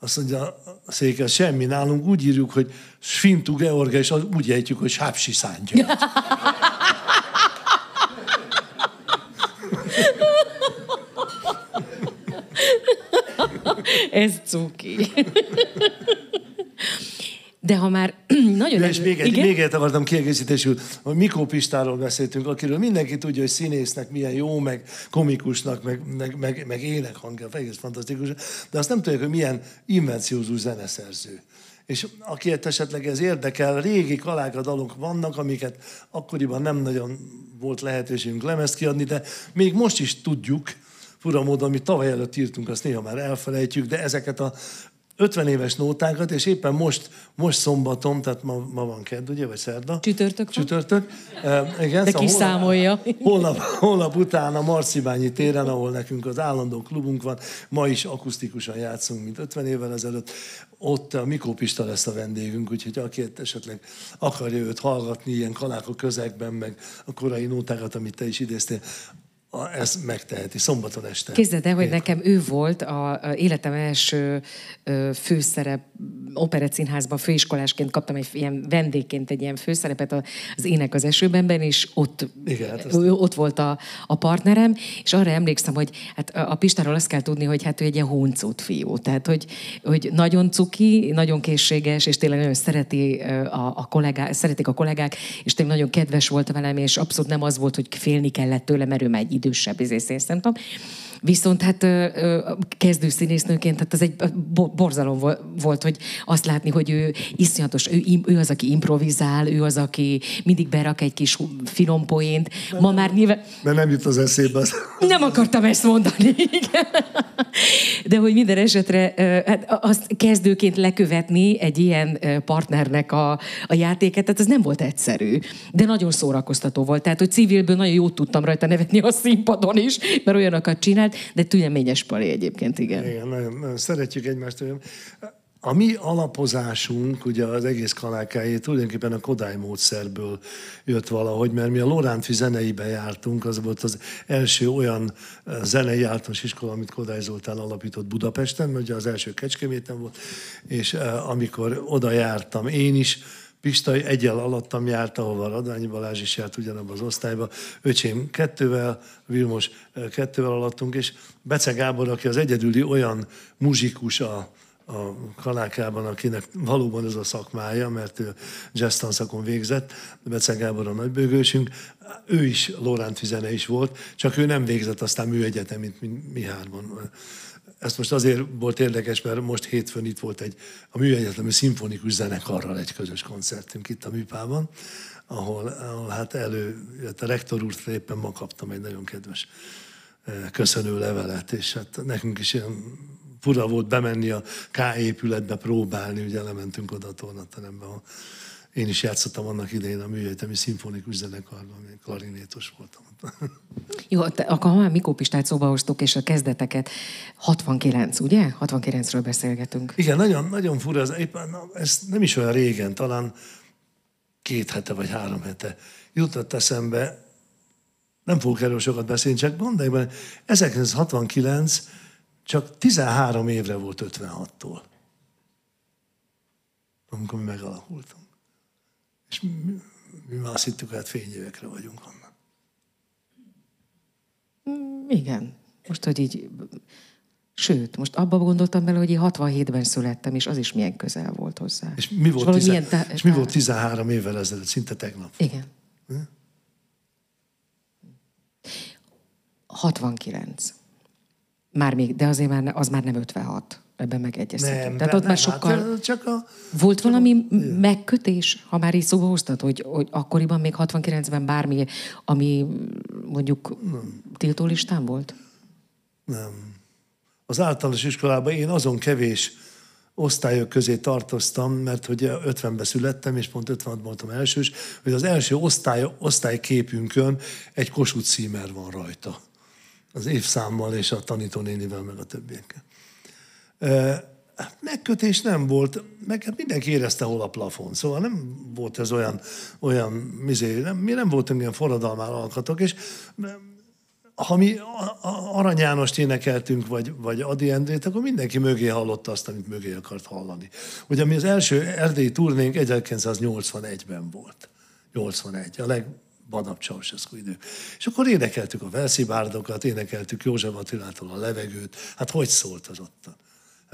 Azt mondja a székely, semmi nálunk úgy írjuk, hogy Sfintu Georga, és úgy ejtjük, hogy Sápsi Szángyat. Ez cuki. De ha már nagyon... Ja, és még, egy, Igen? még egyet akartam kiegészítésül, hogy Mikó Pistáról beszéltünk, akiről mindenki tudja, hogy színésznek milyen jó, meg komikusnak, meg, meg, meg, meg énekhangja, egész fantasztikus, de azt nem tudják, hogy milyen invenciózus zeneszerző. És akiket esetleg ez érdekel, régi kaláka dalok vannak, amiket akkoriban nem nagyon volt lehetőségünk lemezt kiadni, de még most is tudjuk, fura módon, amit tavaly előtt írtunk, azt néha már elfelejtjük, de ezeket a 50 éves nótákat, és éppen most, most szombaton, tehát ma, ma van kedd, ugye, vagy szerda? Csütörtök van? Csütörtök. Uh, igen, De szóval kiszámolja. Holnap, holnap, holnap után a Marcibányi téren, ahol nekünk az állandó klubunk van, ma is akusztikusan játszunk, mint 50 évvel ezelőtt. Ott a Mikó Pista lesz a vendégünk, úgyhogy aki esetleg akarja őt hallgatni ilyen kaláka közegben, meg a korai nótákat, amit te is idéztél, a- ezt megteheti szombaton este. Képzeld el, hogy nekem ő volt a, a életem első ö, főszerep, operettszínházban főiskolásként kaptam egy ilyen vendégként egy ilyen főszerepet az Ének az esőbenben, és ott, Igen, hát azt- ott volt a, a partnerem, és arra emlékszem, hogy hát a Pistáról azt kell tudni, hogy hát ő egy ilyen huncut fiú, tehát hogy, hogy nagyon cuki, nagyon készséges, és tényleg nagyon szereti a, a kollégák, szeretik a kollégák, és tényleg nagyon kedves volt velem, és abszolút nem az volt, hogy félni kellett tőle, mert ő már egy idősebb izé, nem. Viszont hát kezdő színésznőként, hát az egy bo- borzalom vo- volt, hogy azt látni, hogy ő iszonyatos, ő, ő az, aki improvizál, ő az, aki mindig berak egy kis finom poént. Ma már nyilván... Mert nem jut az eszébe az. Nem akartam ezt mondani, igen. De hogy minden esetre hát azt kezdőként lekövetni egy ilyen partnernek a, a játéket, tehát ez nem volt egyszerű, de nagyon szórakoztató volt. Tehát, hogy civilből nagyon jót tudtam rajta nevetni a színpadon is, mert olyanokat csinált, de tüneményes pali egyébként, igen. Igen, nagyon, nagyon szeretjük egymást. A mi alapozásunk, ugye az egész kalákáé tulajdonképpen a Kodály módszerből jött valahogy, mert mi a Lorántfi zeneiben jártunk, az volt az első olyan eh, zenei általános iskola, amit Kodály Zoltán alapított Budapesten, mert ugye az első Kecskeméten volt, és eh, amikor oda jártam én is, Pista egyel alattam járt, ahova Radványi Balázs is járt ugyanabban az osztályban. Öcsém kettővel, Vilmos kettővel alattunk, és Bece Gábor, aki az egyedüli olyan muzsikus a, a kalákában, akinek valóban ez a szakmája, mert ő jazz tanszakon végzett, Bece Gábor a nagybőgősünk, ő is Lóránt zene is volt, csak ő nem végzett aztán műegyetemit, mint mi. Ez most azért volt érdekes, mert most hétfőn itt volt egy a műegyetemi szimfonikus zenekarral egy közös koncertünk itt a műpában, ahol, ahol hát előjött a rektor úrtól éppen ma kaptam egy nagyon kedves eh, köszönő levelet, és hát nekünk is ilyen fura volt bemenni a K épületbe próbálni, ugye lementünk oda a tornaterembe, én is játszottam annak idején a műegyetemi szimfonikus zenekarban, én klarinétos voltam. Jó, akkor ha már Mikó Pistát szóba hoztuk, és a kezdeteket, 69, ugye? 69-ről beszélgetünk. Igen, nagyon, nagyon fura, ez, éppen, ez nem is olyan régen, talán két hete vagy három hete jutott eszembe, nem fogok erről sokat beszélni, csak gondolj bele, 1969 csak 13 évre volt 56-tól, amikor mi megalakultunk. És mi, mi már azt hittük, hát fényévekre vagyunk onnan. Igen. Most, hogy így... Sőt, most abba gondoltam bele, hogy én 67-ben születtem, és az is milyen közel volt hozzá. És mi volt, valahogy tize, milyen tá- és mi volt 13 évvel ezelőtt, szinte tegnap? Igen. 69. Már még, de azért már, az már nem 56. Ebben megegyezhetünk. Nem, Tehát ott már nem, sokkal... Hát, csak a, Volt valami megkötés, ha már így szóba hoztad, hogy, hogy akkoriban még 69-ben bármi, ami mondjuk tiltólistán volt? Nem. Az általános iskolában én azon kevés osztályok közé tartoztam, mert hogy 50-ben születtem, és pont 56 voltam elsős, hogy az első osztály, osztályképünkön egy Kossuth címer van rajta. Az évszámmal és a tanítónénivel, meg a többiekkel. Ö, Megkötés nem volt, meg hát mindenki érezte, hol a plafon. Szóval nem volt ez olyan, olyan mizé, nem, mi nem voltunk ilyen forradalmár alkatok, és ha mi Arany Jánost énekeltünk, vagy, vagy Adi Endrét, akkor mindenki mögé hallotta azt, amit mögé akart hallani. Ugye mi az első erdélyi turnénk 1981-ben volt. 81, a legbadabb Ceausescu idő. És akkor énekeltük a Velszibárdokat, énekeltük József Attilától a levegőt. Hát hogy szólt az ottan?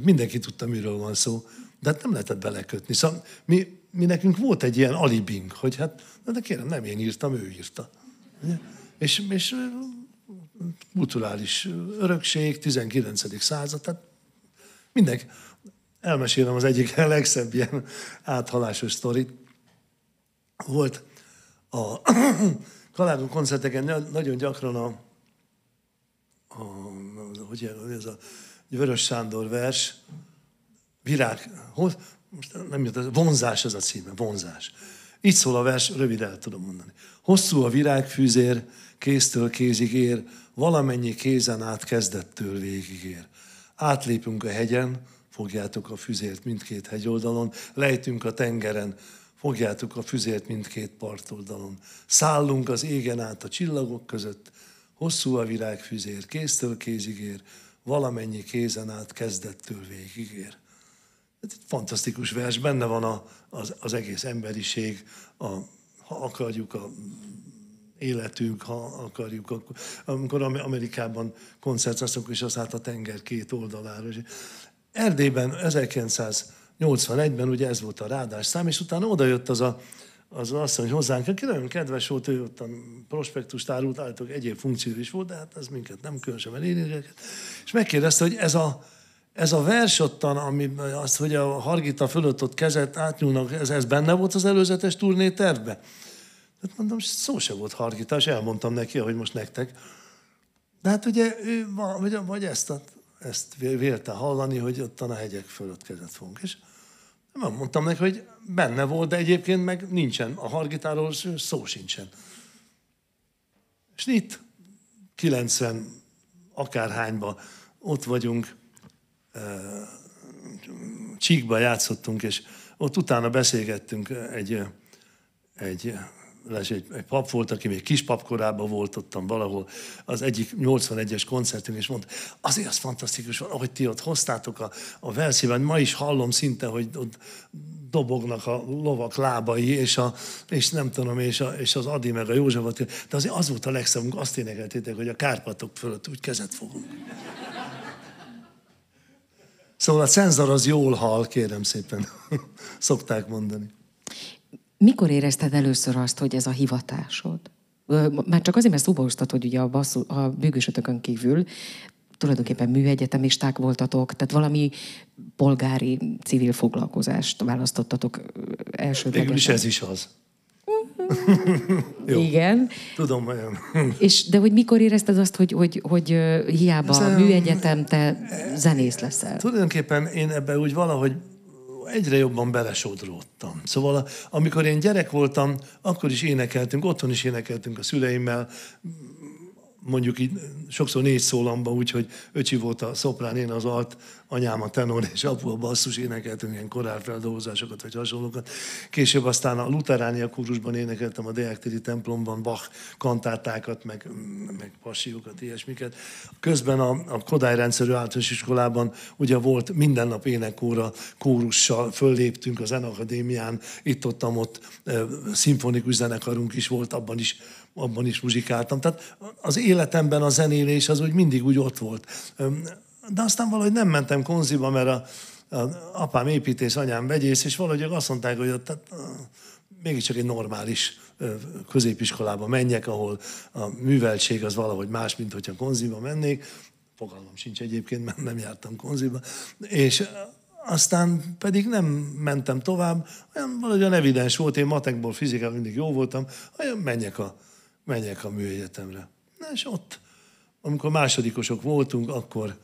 Hát mindenki tudta, miről van szó, de hát nem lehetett belekötni. Szóval mi, mi nekünk volt egy ilyen alibink, hogy hát, de kérem, nem én írtam, ő írta. És, és kulturális örökség, 19. század, tehát mindenki. Elmesélem az egyik legszebb ilyen áthalásos sztorit. Volt a Kalágon koncerteken nagyon gyakran a, a hogy ez a Vörös Sándor vers, virág, hoz, most nem jött, vonzás az a címe, vonzás. Így szól a vers, rövid el tudom mondani. Hosszú a virágfűzér, kéztől kézig ér, valamennyi kézen át kezdettől végig ér. Átlépünk a hegyen, fogjátok a füzért mindkét hegyoldalon, lejtünk a tengeren, fogjátok a füzért mindkét partoldalon. Szállunk az égen át a csillagok között, hosszú a virágfüzér, kéztől kézig ér, valamennyi kézen át kezdettől végig ér. Ez egy fantasztikus vers, benne van a, az, az egész emberiség, a, ha akarjuk, a életünk, ha akarjuk. Akkor, amikor Amerikában koncerteztünk, és az át a tenger két oldalára. Erdélyben 1981-ben ugye ez volt a rádás szám, és utána odajött az a, az asszony hozzánk, aki nagyon kedves volt, ő ott a prospektust árult, állítólag egyéb funkció is volt, de hát ez minket nem különösen elérni És megkérdezte, hogy ez a, ez a vers ottan, ami azt, hogy a Hargita fölött ott kezet átnyúlnak, ez, ez benne volt az előzetes turné tervbe? Hát mondom, szó se volt Hargita, és elmondtam neki, hogy most nektek. De hát ugye ő, vagy, vagy ezt, a, ezt vélte hallani, hogy ott a hegyek fölött kezet fogunk. És nem mondtam neki, hogy benne volt, de egyébként meg nincsen. A Hargitáról szó sincsen. És itt 90 akárhányba ott vagyunk, Csíkba játszottunk, és ott utána beszélgettünk egy, egy egy, egy pap volt, aki még kis papkorában volt ottan valahol, az egyik 81-es koncertünk, és mondta, azért az fantasztikus, hogy ti ott hoztátok a, a verszében, ma is hallom szinte, hogy ott dobognak a lovak lábai, és, a, és nem tudom, és, a, és az Adi meg a József, de azért az volt a legszebbünk, azt énekeltétek, hogy a Kárpatok fölött úgy kezet fogunk. Szóval a cenzor az jól hal, kérem szépen, szokták mondani. Mikor érezted először azt, hogy ez a hivatásod? Már csak azért, mert szóba hoztad, hogy ugye a, basszú, a bűgősötökön kívül tulajdonképpen műegyetemisták voltatok, tehát valami polgári civil foglalkozást választottatok elsődlegesen. Végül is ez is az. Jó. Igen. Tudom, olyan. És, de hogy mikor érezted azt, hogy, hogy, hogy hiába a műegyetem, te zenész leszel? Tulajdonképpen én ebben úgy valahogy egyre jobban belesodródtam. Szóval amikor én gyerek voltam, akkor is énekeltünk, otthon is énekeltünk a szüleimmel, mondjuk így sokszor négy szólamba, úgyhogy öcsi volt a szoprán, én az alt, anyám a tenor, és apu a basszus, énekeltünk ilyen korálfeldolgozásokat, vagy hasonlókat. Később aztán a Luteránia kórusban énekeltem a Deákteri templomban Bach kantátákat, meg, meg passiókat, ilyesmiket. Közben a, a Kodály rendszerű általános iskolában ugye volt minden nap énekóra, kórussal, fölléptünk az Akadémián, itt-ottam ott, ott szimfonikus zenekarunk is volt, abban is abban is muzsikáltam. Tehát az életemben a zenélés az úgy mindig úgy ott volt. De aztán valahogy nem mentem konziba, mert a, a apám építész, anyám vegyész, és valahogy azt mondták, hogy ott tehát, mégiscsak egy normális középiskolába menjek, ahol a műveltség az valahogy más, mint hogyha konziba mennék. Fogalmam sincs egyébként, mert nem jártam konziba. És aztán pedig nem mentem tovább, olyan valahogy evidens volt, én matekból, fizikában mindig jó voltam, olyan menjek a, menjek a műegyetemre. Na és ott, amikor másodikosok voltunk, akkor,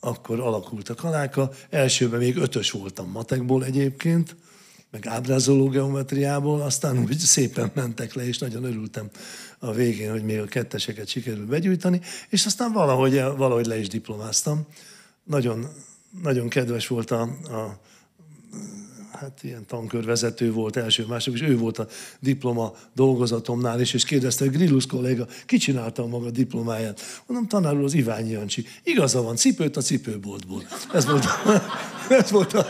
akkor alakult a kaláka. Elsőben még ötös voltam matekból egyébként, meg ábrázoló geometriából, aztán úgy szépen mentek le, és nagyon örültem a végén, hogy még a ketteseket sikerült begyújtani, és aztán valahogy, valahogy le is diplomáztam. Nagyon, nagyon kedves volt a, a hát ilyen tankörvezető volt első, mások, és ő volt a diploma dolgozatomnál is, és kérdezte, Grillus kolléga, ki csinálta a maga diplomáját? Mondom, tanár az Iványi Jancsi. Igaza van, cipőt a cipőboltból. Ez volt, ez volt a,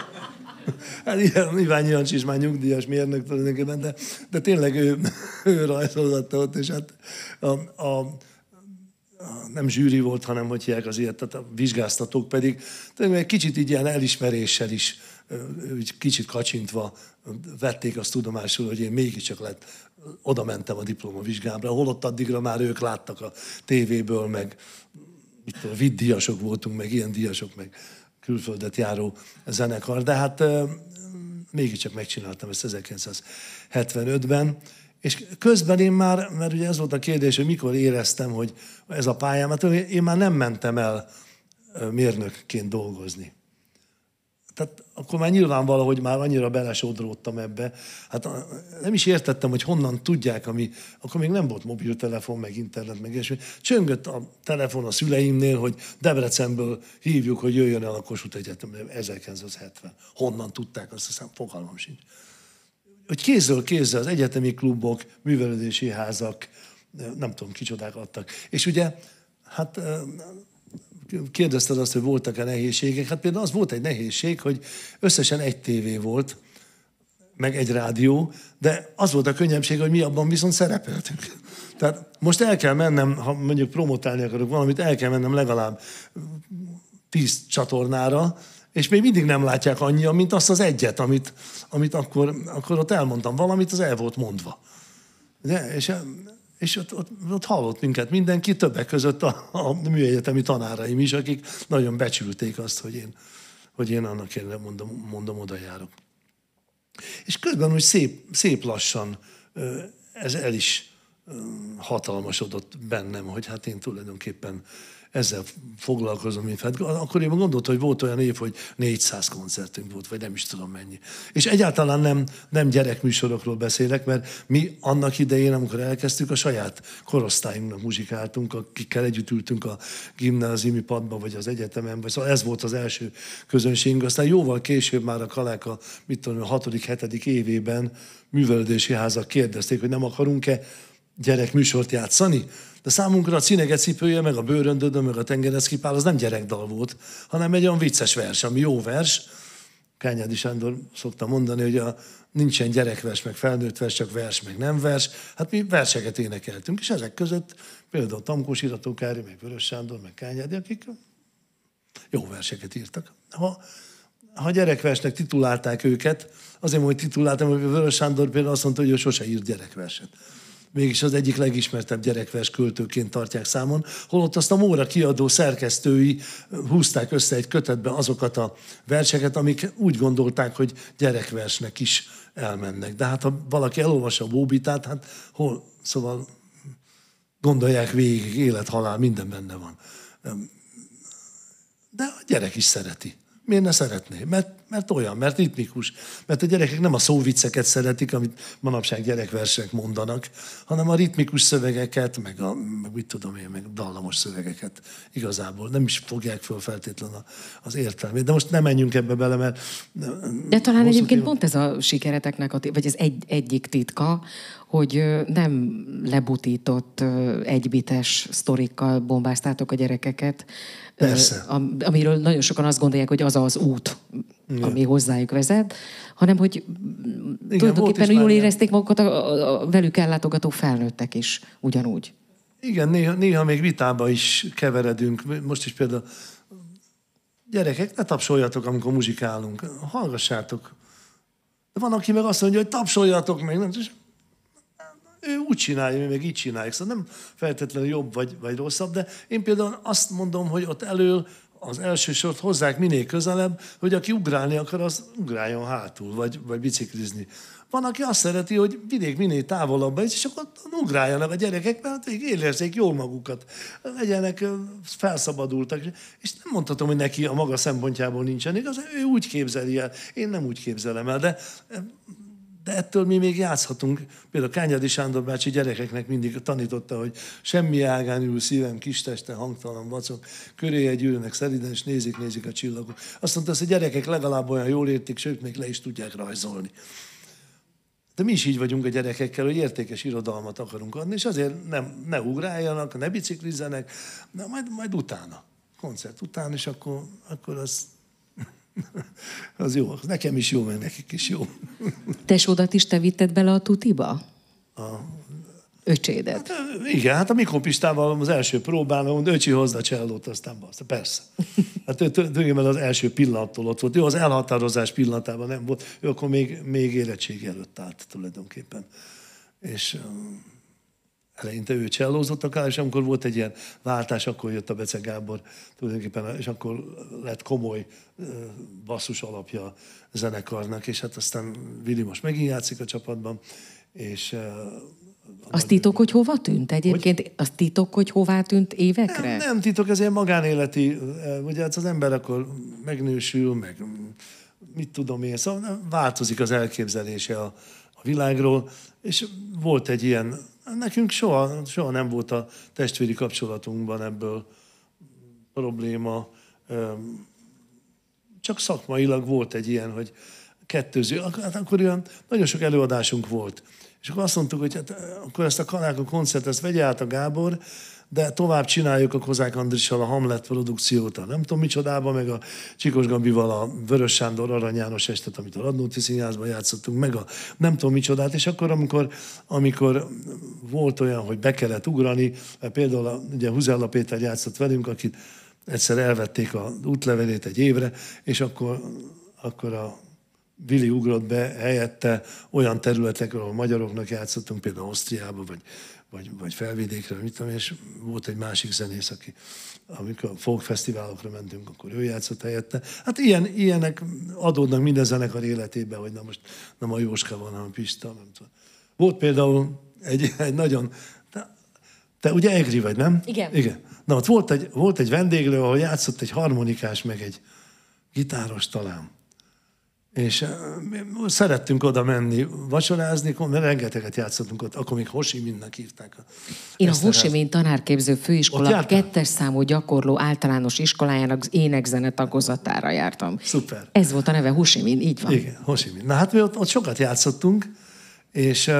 Hát ilyen, Iványi Jancsi is már nyugdíjas mérnök tulajdonképpen, de, de tényleg ő, ő rajzolgatta ott, és hát a, a, nem zsűri volt, hanem hogy hívják az ilyet, tehát a vizsgáztatók pedig egy kicsit így ilyen elismeréssel is, úgy kicsit kacsintva vették azt tudomásul, hogy én mégiscsak lett, oda mentem a diplomavizsgámra, holott addigra már ők láttak a tévéből, meg mit tudom, viddíjasok voltunk, meg ilyen díjasok, meg külföldet járó zenekar, de hát mégiscsak megcsináltam ezt 1975-ben, és közben én már, mert ugye ez volt a kérdés, hogy mikor éreztem, hogy ez a pályám, hát én már nem mentem el mérnökként dolgozni. Tehát akkor már nyilvánvaló, hogy már annyira belesodródtam ebbe. Hát nem is értettem, hogy honnan tudják, ami, akkor még nem volt mobiltelefon, meg internet, meg és Csöngött a telefon a szüleimnél, hogy Debrecenből hívjuk, hogy jöjjön el a Kossuth Egyetem 1970. Honnan tudták, azt hiszem, fogalmam sincs hogy kézzel kézzel az egyetemi klubok, művelődési házak, nem tudom, kicsodák adtak. És ugye, hát kérdezted azt, hogy voltak-e nehézségek. Hát például az volt egy nehézség, hogy összesen egy tévé volt, meg egy rádió, de az volt a könnyebbség, hogy mi abban viszont szerepeltünk. Tehát most el kell mennem, ha mondjuk promotálni akarok valamit, el kell mennem legalább tíz csatornára, és még mindig nem látják annyian, mint azt az egyet, amit, amit akkor, akkor ott elmondtam valamit, az el volt mondva. De, és és ott, ott, ott hallott minket mindenki, többek között a, a műegyetemi tanáraim is, akik nagyon becsülték azt, hogy én, hogy én annak én mondom, mondom, oda járok. És közben úgy szép, szép lassan ez el is hatalmasodott bennem, hogy hát én tulajdonképpen ezzel foglalkozom, mint hát akkor én gondoltam, hogy volt olyan év, hogy 400 koncertünk volt, vagy nem is tudom mennyi. És egyáltalán nem, nem gyerekműsorokról beszélek, mert mi annak idején, amikor elkezdtük, a saját korosztályunknak muzsikáltunk, akikkel együtt ültünk a gimnáziumi padba, vagy az egyetemen, vagy szóval ez volt az első közönségünk. Aztán jóval később már a Kaláka, mit tudom, a hatodik, hetedik évében művelődési házak kérdezték, hogy nem akarunk-e gyerekműsort játszani. De számunkra a Cinege cipője, meg a bőröndödön, meg a tengereszkipál, az nem gyerekdal volt, hanem egy olyan vicces vers, ami jó vers. Kányádi Sándor szokta mondani, hogy a, nincsen gyerekvers, meg felnőtt vers, csak vers, meg nem vers. Hát mi verseket énekeltünk, és ezek között például Tamkós Iratókári, meg Vörös Sándor, meg Kányádi, akik jó verseket írtak. Ha, ha gyerekversnek titulálták őket, azért hogy tituláltam, hogy Vörös Sándor például azt mondta, hogy ő sose írt gyerekverset mégis az egyik legismertebb gyerekvers költőként tartják számon, holott azt a Móra kiadó szerkesztői húzták össze egy kötetbe azokat a verseket, amik úgy gondolták, hogy gyerekversnek is elmennek. De hát ha valaki elolvassa a Bóbitát, hát hol, szóval gondolják végig, élet, halál, minden benne van. De a gyerek is szereti. Miért ne szeretné? Mert, mert olyan, mert ritmikus. Mert a gyerekek nem a szóvicceket szeretik, amit manapság gyerekversek mondanak, hanem a ritmikus szövegeket, meg, a, meg mit tudom én, meg dallamos szövegeket igazából. Nem is fogják föl feltétlenül az értelmét. De most nem menjünk ebbe bele, mert... De talán egyébként pont ez a sikereteknek, a, vagy ez egy, egyik titka, hogy nem lebutított egybites sztorikkal bombáztátok a gyerekeket, Persze. amiről nagyon sokan azt gondolják, hogy az az út, Igen. ami hozzájuk vezet, hanem hogy Igen, tulajdonképpen jól érezték magukat a, a velük ellátogató felnőttek is ugyanúgy. Igen, néha, néha még vitába is keveredünk. Most is például gyerekek, ne tapsoljatok, amikor muzsikálunk. Hallgassátok. De van, aki meg azt mondja, hogy tapsoljatok meg. Nem, ő úgy csinálja, mi meg így csináljuk. Szóval nem feltétlenül jobb vagy, vagy rosszabb, de én például azt mondom, hogy ott elől az első sort hozzák minél közelebb, hogy aki ugrálni akar, az ugráljon hátul, vagy, vagy biciklizni. Van, aki azt szereti, hogy vidék minél távolabb és akkor ugráljanak a gyerekek, mert érezzék jól magukat, legyenek felszabadultak. És nem mondhatom, hogy neki a maga szempontjából nincsen igaz, ő úgy képzeli el. Én nem úgy képzelem el, de de ettől mi még játszhatunk. Például Kányadi Sándor bácsi gyerekeknek mindig tanította, hogy semmi ágán ül szívem, kis teste, hangtalan vacok, köré ülnek szeriden, és nézik, nézik a csillagok. Azt mondta, hogy a gyerekek legalább olyan jól értik, sőt, még le is tudják rajzolni. De mi is így vagyunk a gyerekekkel, hogy értékes irodalmat akarunk adni, és azért nem, ne ugráljanak, ne biciklizzenek, de majd, majd utána, koncert után, és akkor, akkor az az jó. Nekem is jó, meg nekik is jó. Tesódat is te vitted bele a tutiba? A, öcsédet. Igen, hát a mikropistával az első próbán, mondta, öcsi hozza a csellót, aztán bassza. Persze. Hát ő tulajdonképpen az első pillanattól ott volt. Ő az elhatározás pillanatában nem volt. Ő akkor még, még érettség előtt állt tulajdonképpen. És eleinte ő csellózott akár, és amikor volt egy ilyen váltás, akkor jött a Bece Gábor tulajdonképpen, és akkor lett komoly basszus alapja a zenekarnak, és hát aztán Vili most megint játszik a csapatban, és uh, az titok, hogy hova tűnt egyébként? Hogy? Az titok, hogy hová tűnt évekre? Nem, nem titok, ez ilyen magánéleti, ugye hát az ember akkor megnősül, meg mit tudom én, szóval változik az elképzelése a, a világról, és volt egy ilyen, nekünk soha, soha nem volt a testvéri kapcsolatunkban ebből probléma, csak szakmailag volt egy ilyen, hogy kettőző, hát akkor olyan nagyon sok előadásunk volt. És akkor azt mondtuk, hogy hát, akkor ezt a Kanáka koncert, ezt vegye át a Gábor, de tovább csináljuk a Kozák Andrissal a Hamlet produkciót, a nem tudom micsodában, meg a Csikos Gabival a Vörös Sándor Arany János estet, amit a Radnóti Színházban játszottunk, meg a nem tudom micsodát, és akkor, amikor, amikor volt olyan, hogy be kellett ugrani, például a, ugye Huzella Péter játszott velünk, akit egyszer elvették a útlevelét egy évre, és akkor, akkor a Vili ugrott be helyette olyan területekről, ahol magyaroknak játszottunk, például Ausztriába, vagy, vagy, vagy felvidékre, mit tudom, és volt egy másik zenész, aki amikor folk fesztiválokra mentünk, akkor ő játszott helyette. Hát ilyen, ilyenek adódnak minden zenekar életében, hogy na most nem a Jóska van, hanem Pista, nem tudom. Volt például egy, egy nagyon... Te, te ugye Egri vagy, nem? Igen. Igen. Na ott volt egy, volt egy vendéglő, ahol játszott egy harmonikás, meg egy gitáros talán. És szerettünk oda menni vacsorázni, mert rengeteget játszottunk ott, akkor még Hosi mindnek hívták. A Én a Hosi Min tanárképző főiskola kettes számú gyakorló általános iskolájának énekzene tagozatára jártam. Szuper. Ez volt a neve Hosi Min, így van. Igen, Hosi Min. Na hát mi ott, ott sokat játszottunk, és uh,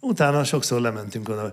utána sokszor lementünk oda.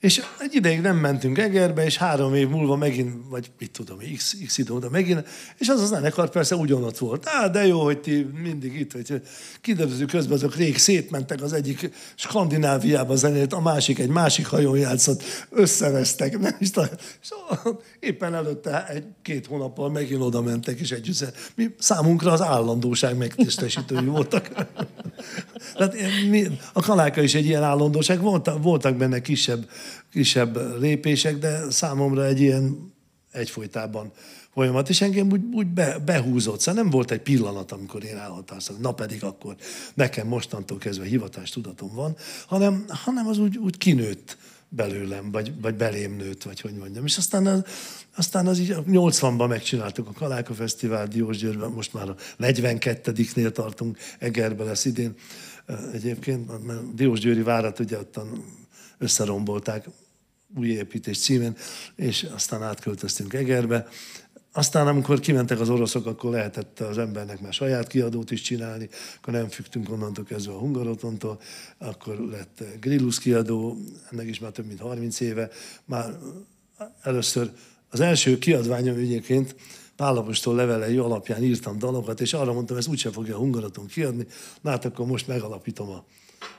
És egy ideig nem mentünk Egerbe, és három év múlva megint, vagy mit tudom, x, x idő oda megint, és az az zenekar persze ugyanott volt. Á, de jó, hogy ti mindig itt vagy. Kiderülő közben azok rég szétmentek, az egyik Skandináviába zenélt, a másik egy másik hajón játszott, összevesztek, nem is tudom. Szóval éppen előtte egy-két hónappal megint oda mentek, és együtt. Mi számunkra az állandóság megtestesítői voltak. Tehát mi, a kaláka is egy ilyen állandóság, voltak, voltak benne kisebb kisebb lépések, de számomra egy ilyen egyfolytában folyamat, és engem úgy, úgy be, behúzott. Szóval nem volt egy pillanat, amikor én elhatároztam, na pedig akkor nekem mostantól kezdve hivatás tudatom van, hanem, hanem az úgy, úgy kinőtt belőlem, vagy, vagy belém nőtt, vagy hogy mondjam. És aztán az, aztán az így 80-ban megcsináltuk a Kaláka Fesztivál Diósgyőrben, most már a 42-nél tartunk, Egerbe lesz idén. Egyébként, mert Diósgyőri várat ugye ottan összerombolták új építés címen, és aztán átköltöztünk Egerbe. Aztán, amikor kimentek az oroszok, akkor lehetett az embernek már saját kiadót is csinálni, akkor nem függtünk onnantól kezdve a Hungarotontól, akkor lett Grillus kiadó, ennek is már több mint 30 éve. Már először az első kiadványom egyébként Pálapostól levelei alapján írtam dalokat, és arra mondtam, ez úgyse fogja a Hungaroton kiadni, na hát akkor most megalapítom a,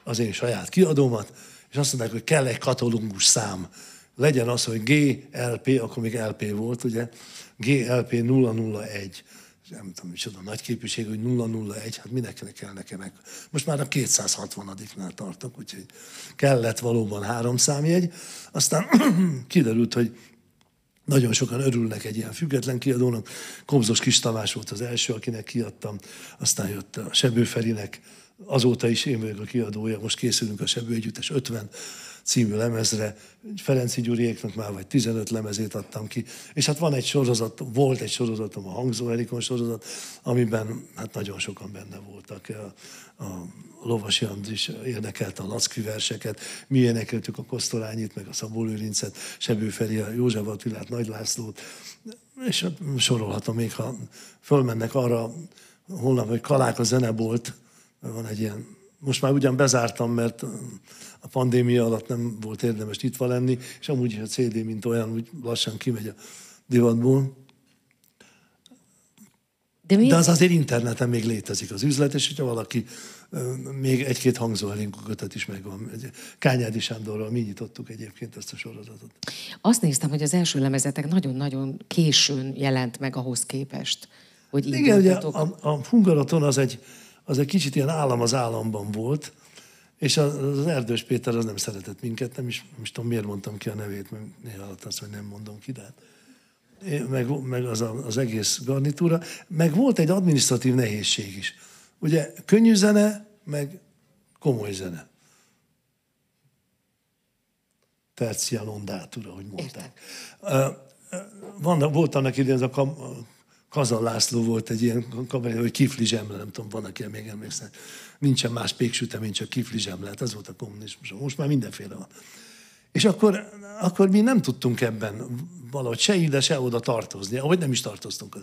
az én saját kiadómat, és azt mondták, hogy kell egy katalógus szám. Legyen az, hogy GLP, akkor még LP volt, ugye, GLP 001 nem tudom, micsoda nagy képviség, hogy 001, hát minek kell nekem. Most már a 260-nál tartok, úgyhogy kellett valóban három számjegy. Aztán kiderült, hogy nagyon sokan örülnek egy ilyen független kiadónak. Kobzos Kis Tamás volt az első, akinek kiadtam. Aztán jött a Sebő Ferinek, azóta is én vagyok a kiadója, most készülünk a Sebő Együttes 50 című lemezre, Ferenci Gyuriéknak már vagy 15 lemezét adtam ki, és hát van egy sorozat, volt egy sorozatom, a Hangzó Erikon sorozat, amiben hát nagyon sokan benne voltak. A, a Lovasi Andris érdekelte a Lacki verseket, mi énekeltük a Kosztolányit, meg a Szabó Lőrincet, Sebő Feri, a József Attilát, Nagy Lászlót, és hát sorolhatom még, ha fölmennek arra holnap, hogy Kalák a zenebolt, van egy ilyen, most már ugyan bezártam, mert a pandémia alatt nem volt érdemes nyitva lenni, és amúgy is a CD, mint olyan, úgy lassan kimegy a divatból. De mi- De az azért interneten még létezik az üzlet, és hogyha valaki még egy-két hangzó kötet is megvan. Kányádi Sándorral mi nyitottuk egyébként ezt a sorozatot. Azt néztem, hogy az első lemezetek nagyon-nagyon későn jelent meg ahhoz képest, hogy Igen, ugye a, a Hungaroton az egy, az egy kicsit ilyen állam az államban volt, és az, Erdős Péter az nem szeretett minket, nem is, nem is tudom miért mondtam ki a nevét, mert néha azt, hogy nem mondom ki, de hát meg, meg az, a, az egész garnitúra, meg volt egy administratív nehézség is. Ugye könnyű zene, meg komoly zene. Tercia londátura, hogy mondták. Van, volt annak idején, ez a kam, Kazan László volt egy ilyen kabaré, hogy kifli zsemle, nem tudom, van, aki még emlékszel. Nincsen más péksütemény, csak kifli zsemle. Hát ez volt a kommunizmus. Most már mindenféle van. És akkor, akkor mi nem tudtunk ebben valahogy se ide, se oda tartozni, ahogy nem is tartoztunk.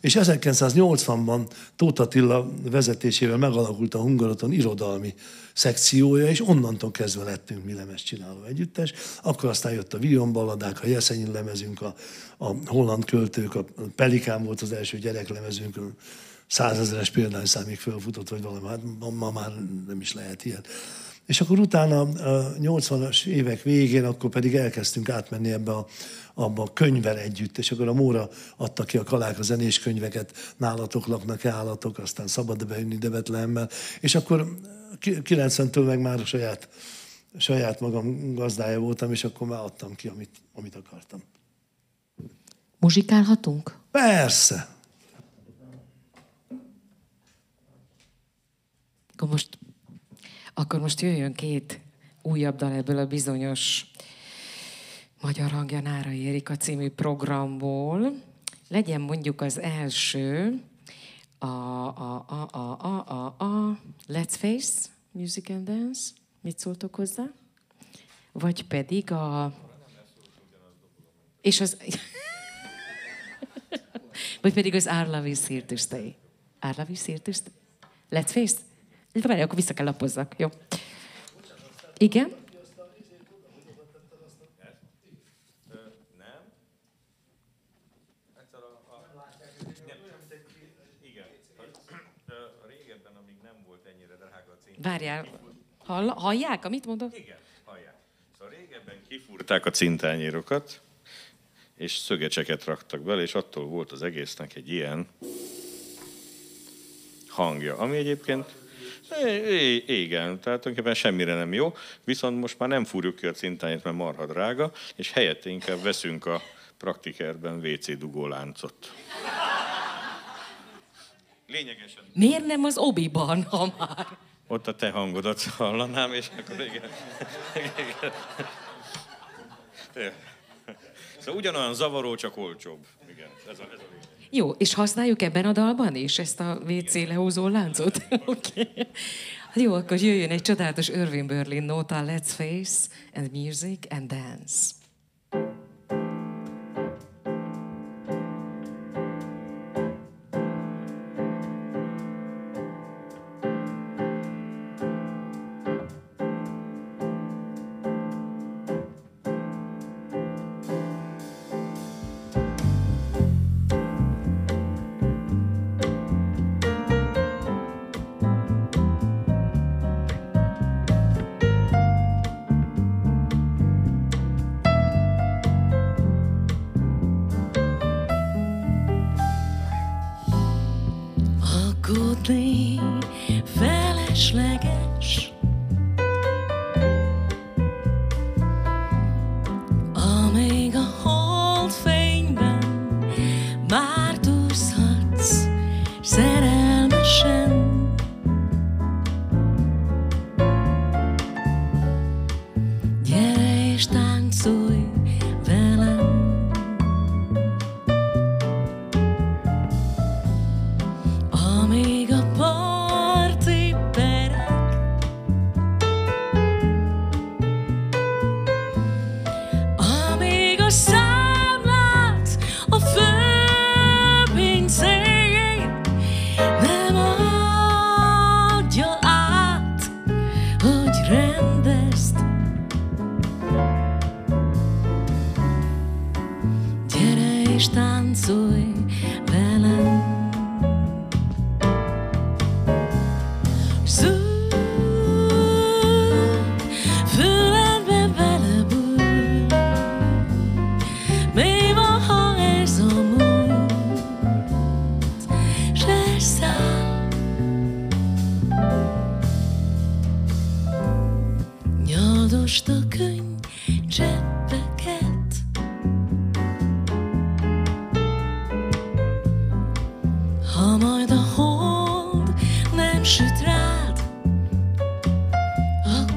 És 1980-ban Tóth Attila vezetésével megalakult a Hungaroton irodalmi szekciója, és onnantól kezdve lettünk mi lemez csináló együttes. Akkor aztán jött a Vion balladák, a Jeszenyin lemezünk, a, a holland költők, a Pelikán volt az első gyereklemezünk, százezeres példányszámig fölfutott, vagy valami, hát ma, már nem is lehet ilyen. És akkor utána a 80-as évek végén, akkor pedig elkezdtünk átmenni ebbe a, abba a könyvvel együtt, és akkor a Móra adta ki a Kalák a zenés könyveket, nálatok laknak-e állatok, aztán szabad bejönni de Betlehemmel, és akkor ki- 90-től meg már saját, saját magam gazdája voltam, és akkor már adtam ki, amit, amit akartam. Muzsikálhatunk? Persze! Akkor most, akkor most jöjjön két újabb dal ebből a bizonyos Magyar hangja Nárai Erika című programból. Legyen mondjuk az első a, a, a, a, a, a, a Let's Face Music and Dance. Mit szóltok hozzá? Vagy pedig a... És az... Vagy pedig az Our Love is here to stay. Our Love is here to stay. Let's face? Várj, akkor vissza kell lapozzak. Jó. Igen? Várjál. Hall, hallják, amit mondok? Igen, hallják. Szóval régebben kifúrták a cintányérokat, és szögecseket raktak bele, és attól volt az egésznek egy ilyen hangja, ami egyébként igen, tehát tulajdonképpen semmire nem jó, viszont most már nem fúrjuk ki a cintányét, mert marha drága, és helyette inkább veszünk a praktikerben WC dugóláncot. Lényegesen Miért nem az obiban, ha már? ott a te hangodat hallanám, és akkor igen. igen. Szóval ugyanolyan zavaró, csak olcsóbb. Igen, ez a, ez a lényeg. Jó, és használjuk ebben a dalban is ezt a WC lehúzó láncot? Oké. Okay. Jó, akkor jöjjön egy csodálatos Irving Berlin nóta, Let's Face and Music and Dance.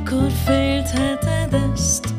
Akkor féltheted ezt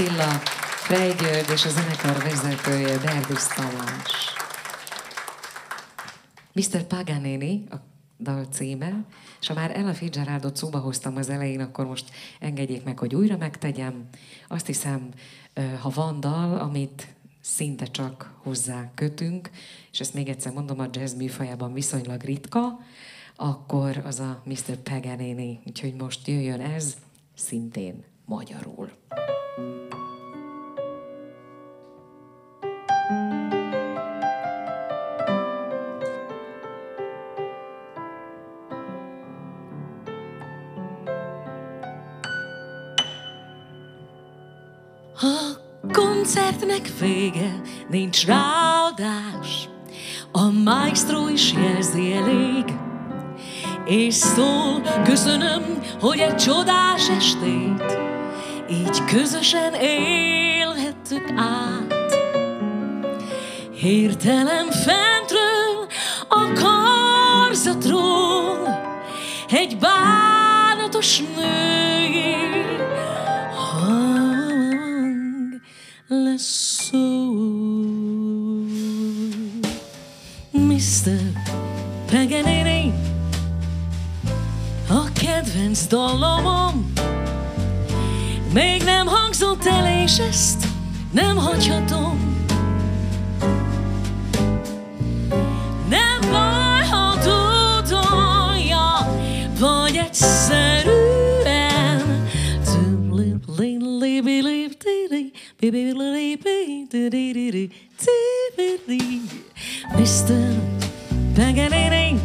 Attila, Frey György és a zenekar vezetője Berdis Tamás. Mr. Paganini, a dal címe, és ha már Ella Fitzgeraldot szóba hoztam az elején, akkor most engedjék meg, hogy újra megtegyem. Azt hiszem, ha van dal, amit szinte csak hozzá kötünk, és ezt még egyszer mondom, a jazz műfajában viszonylag ritka, akkor az a Mr. Paganini. Úgyhogy most jöjjön ez, szintén magyarul. Koncertnek vége, nincs ráadás, a maestro is jelzi elég, és szól, köszönöm, hogy egy csodás estét. Így közösen élhettük át. Hirtelen fentről a és ezt nem hagyhatom. Nem baj, ha tudolja, vagy egyszerűen Mr. Paganini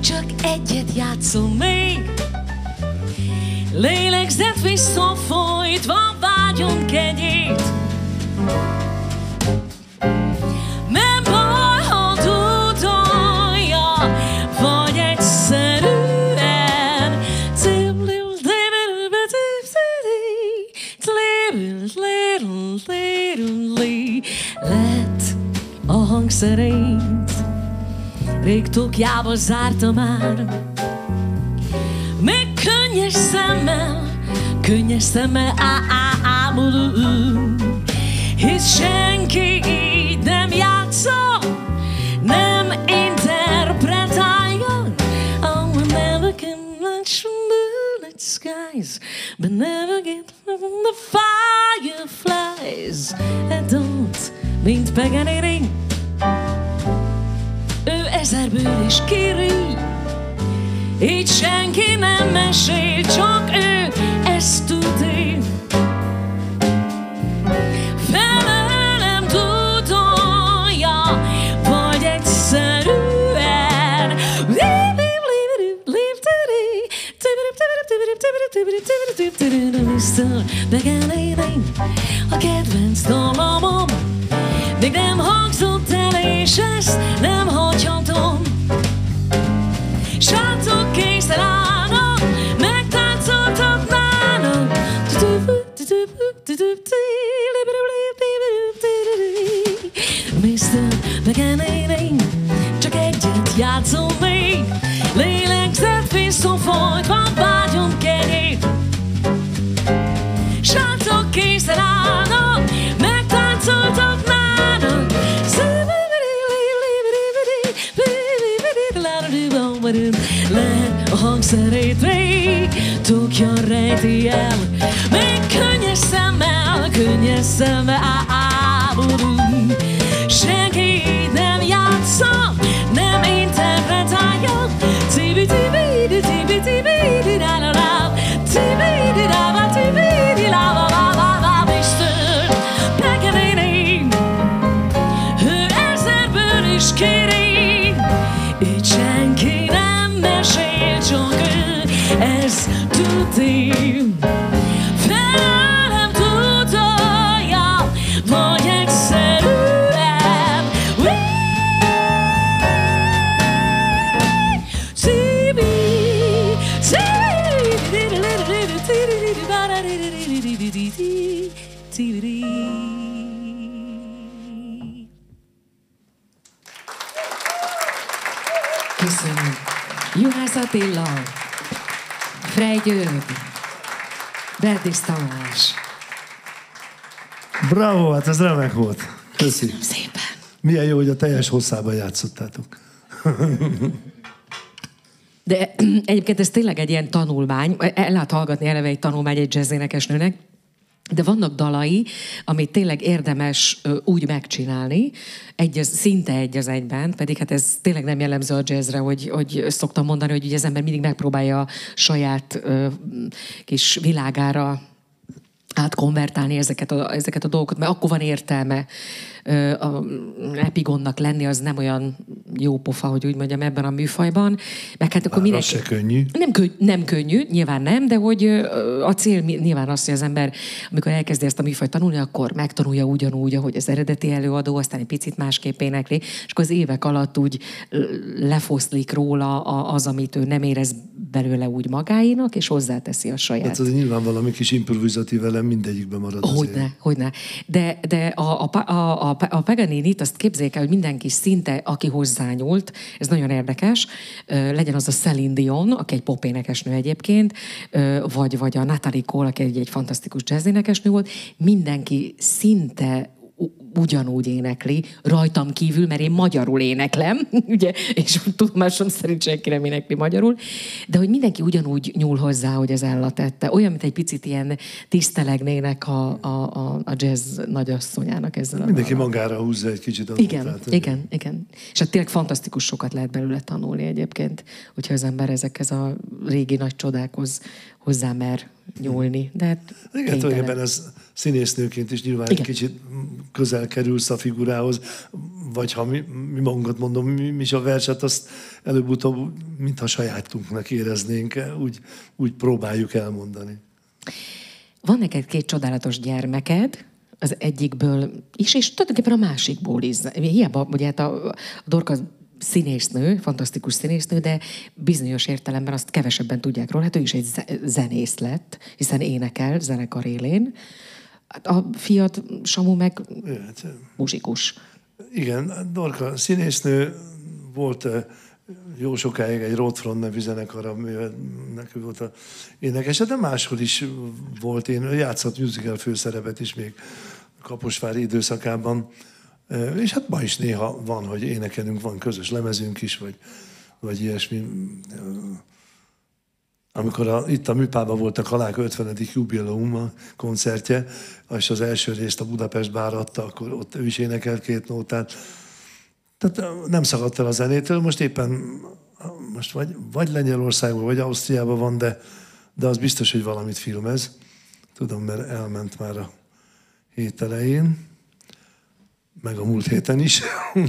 Csak egyet játszom még Lélegzett visszafolytva vágyom kegyét Lett a hangszereit, rég tokjába zárta már. Még könnyes szemmel, könnyes szemmel á, á, ámulunk, hisz senki így nem játsza, nem interpretálja. Oh, I never can watch moonlit skies, but never get the fireflies. And don't, mint Paganini, ő ezerből is kéri, így senki nem mesél, csak ő ezt tudja. Felőlem tudolja, vagy egyszerűen a kedvenc dalomom Még nem hangzott el, és ezt nem hagyhatom Srácok készen állnak, megtáncoltatnának Mr. Beginning, csak egyet játszom még. Lélegzett visszafolytva vágyom kenyét A hangszerét rég, tukja rejti el. Még könnyes szemmel, könnyes szemmel tibi Köszönöm. Juhász Attila, Frej György, Berdis Tamás. Bravo, hát ez remek volt. Köszi. Szépen. Milyen jó, hogy a teljes hosszában játszottátok. De egyébként ez tényleg egy ilyen tanulmány, el lehet hallgatni eleve egy tanulmány egy jazzénekesnőnek, de vannak dalai, amit tényleg érdemes úgy megcsinálni, egy szinte egy az egyben, pedig hát ez tényleg nem jellemző a jazzre, hogy, hogy szoktam mondani, hogy ugye az ember mindig megpróbálja a saját kis világára átkonvertálni ezeket a, ezeket a dolgokat, mert akkor van értelme a epigonnak lenni, az nem olyan jó pofa, hogy úgy mondjam, ebben a műfajban. Meg hát akkor mindenki... se könnyű. Nem, könny, nem könnyű, nyilván nem, de hogy a cél nyilván az, hogy az ember, amikor elkezdi ezt a műfajt tanulni, akkor megtanulja ugyanúgy, ahogy az eredeti előadó, aztán egy picit másképp énekli, és akkor az évek alatt úgy lefoszlik róla az, amit ő nem érez belőle úgy magáénak, és hozzáteszi a saját. Hát az nyilván valami kis improvizatív elem mindegyikben marad azért. Hogyne, hogyne. De, de a, a, a, a, a Paganini-t azt képzeljék el, hogy mindenki szinte, aki hozzányúlt, ez nagyon érdekes, legyen az a Celine Dion, aki egy popénekesnő egyébként, vagy, vagy a Natalie Cole, aki egy, egy fantasztikus jazzénekesnő volt, mindenki szinte ugyanúgy énekli, rajtam kívül, mert én magyarul éneklem, ugye, és tudomásom szerint senki nem énekli magyarul, de hogy mindenki ugyanúgy nyúl hozzá, hogy az Ella tette. Olyan, mint egy picit ilyen tisztelegnének a, a, a, a jazz nagyasszonyának ezzel a Mindenki dallal. magára húzza egy kicsit a Igen, nótát. igen, igen. És hát tényleg fantasztikus sokat lehet belőle tanulni egyébként, hogyha az ember ezekhez a régi nagy csodákhoz hozzá mer nyúlni. De hát Igen, tulajdonképpen ez színésznőként is nyilván Igen. egy kicsit közel kerülsz a figurához, vagy ha mi, mi magunkat mondom, mi, mi is a verset, azt előbb-utóbb, mintha sajátunknak éreznénk, úgy, úgy próbáljuk elmondani. Van neked két csodálatos gyermeked, az egyikből is, és tulajdonképpen a másikból is. Hiába, ugye hát a, a Dorka színésznő, fantasztikus színésznő, de bizonyos értelemben azt kevesebben tudják róla. Hát ő is egy ze- zenész lett, hiszen énekel zenekar élén. Hát a fiat Samu meg Jöhet. muzsikus. Igen, Dorka színésznő volt jó sokáig egy Roadfront nevű zenekar, ő volt a énekese, de máshol is volt. Én játszott musical főszerepet is még Kaposvári időszakában. És hát ma is néha van, hogy énekelünk, van közös lemezünk is, vagy, vagy ilyesmi. Amikor a, itt a műpában volt a Kalák 50. jubileum koncertje, és az első részt a Budapest bár adta, akkor ott ő is énekelt két nótát. Tehát nem szakadt el a zenétől, most éppen most vagy, vagy Lengyelországban, vagy Ausztriában van, de, de az biztos, hogy valamit filmez. Tudom, mert elment már a hét elején, meg a múlt héten is.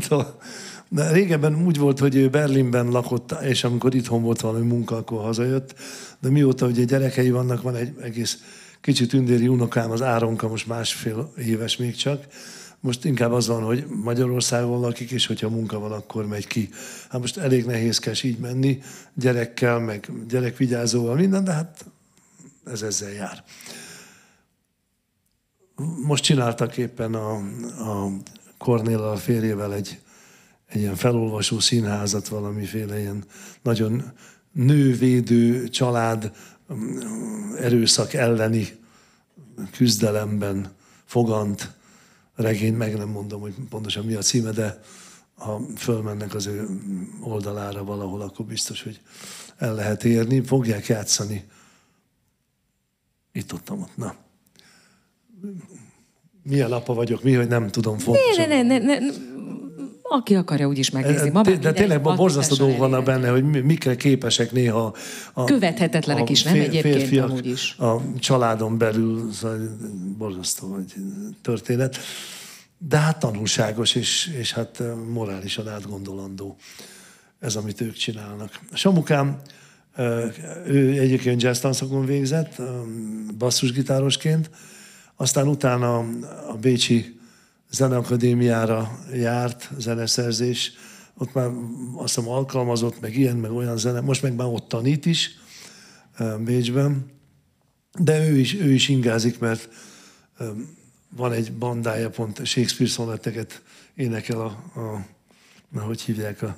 De régebben úgy volt, hogy ő Berlinben lakott, és amikor itthon volt valami munka, akkor hazajött. De mióta ugye gyerekei vannak, van egy egész kicsit tündéri unokám, az Áronka, most másfél éves még csak. Most inkább az van, hogy Magyarországon lakik, és hogyha munka van, akkor megy ki. Hát most elég nehézkes így menni, gyerekkel, meg gyerekvigyázóval, minden, de hát ez ezzel jár. Most csináltak éppen a, a Kornéllal férjével egy, egy ilyen felolvasó színházat, valamiféle ilyen nagyon nővédő család mm, erőszak elleni küzdelemben fogant regény, meg nem mondom, hogy pontosan mi a címe, de ha fölmennek az ő oldalára valahol, akkor biztos, hogy el lehet érni. Fogják játszani. Itt ott, ott. Na. Milyen apa vagyok, mi, hogy nem tudom Ne, fontosan. ne, ne, ne, ne. Aki akarja, úgyis megnézi. Ma De tényleg borzasztó aktivitáson dolgok vannak benne, hogy mi- mikre képesek néha a, Követhetetlenek is, nem? Egyébként amúgy is. A családon belül, szóval borzasztó egy történet. De hát tanulságos, és, és hát morálisan átgondolandó ez, amit ők csinálnak. Samukám, ő egyébként jazz tanszakon végzett, basszusgitárosként, aztán utána a Bécsi Zeneakadémiára járt, zeneszerzés, ott már azt hiszem alkalmazott, meg ilyen, meg olyan zene, most meg már ott tanít is Bécsben, de ő is, ő is ingázik, mert van egy bandája, pont Shakespeare szonetteket énekel a, a na, hogy hívják a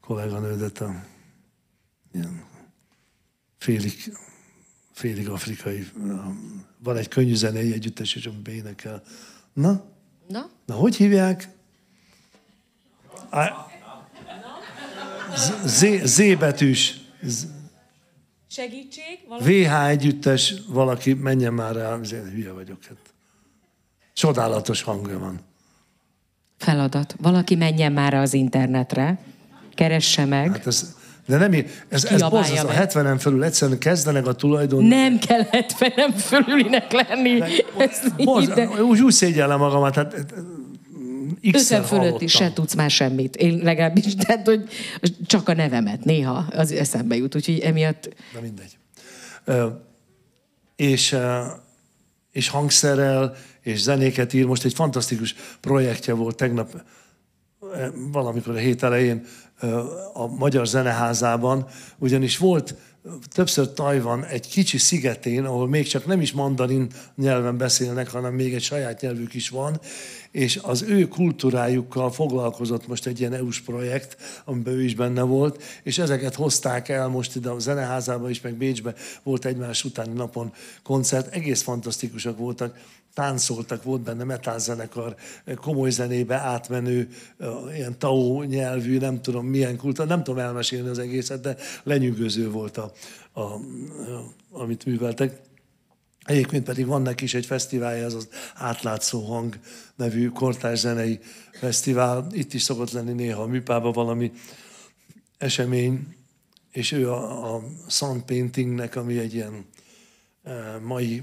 kolléganődet, a ilyen félig, félig afrikai, a, van egy könnyű zenei együttes, és amiben énekel. Na, Na? na, hogy hívják? Á- Z, Z, Z betűs. Z, Segítség? Valami? VH együttes, valaki menjen már rá, azért hülye vagyok. Hát. Csodálatos hangja van. Feladat. Valaki menjen már az internetre, keresse meg. Hát ez, de nem, í- ez, ez borzasztó. A meg. 70-en felül egyszerűen kezdenek a tulajdon... Nem kell 70 fölülinek lenni. De Borz, úgy, úgy szégyellem magamat, hát hát, X-szer 50 fölött is se tudsz már semmit. Én legalábbis, tehát, hogy csak a nevemet néha az eszembe jut, úgyhogy emiatt Na mindegy. Ö, és, és hangszerrel, és zenéket ír. Most egy fantasztikus projektje volt tegnap, ö, valamikor a hét elején a Magyar Zeneházában, ugyanis volt többször Tajvan egy kicsi szigetén, ahol még csak nem is mandarin nyelven beszélnek, hanem még egy saját nyelvük is van, és az ő kultúrájukkal foglalkozott most egy ilyen EU-s projekt, amiben ő is benne volt, és ezeket hozták el most ide a zeneházába is, meg Bécsbe volt egymás utáni napon koncert, egész fantasztikusak voltak, táncoltak, volt benne metálzenekar, komoly zenébe átmenő, ilyen tao nyelvű, nem tudom milyen kultúra, nem tudom elmesélni az egészet, de lenyűgöző volt, a, a, a, amit műveltek. Egyébként pedig van neki is egy fesztiválja, ez az Átlátszó Hang nevű kortárs zenei fesztivál. Itt is szokott lenni néha a műpában valami esemény, és ő a, a sound paintingnek, ami egy ilyen e, mai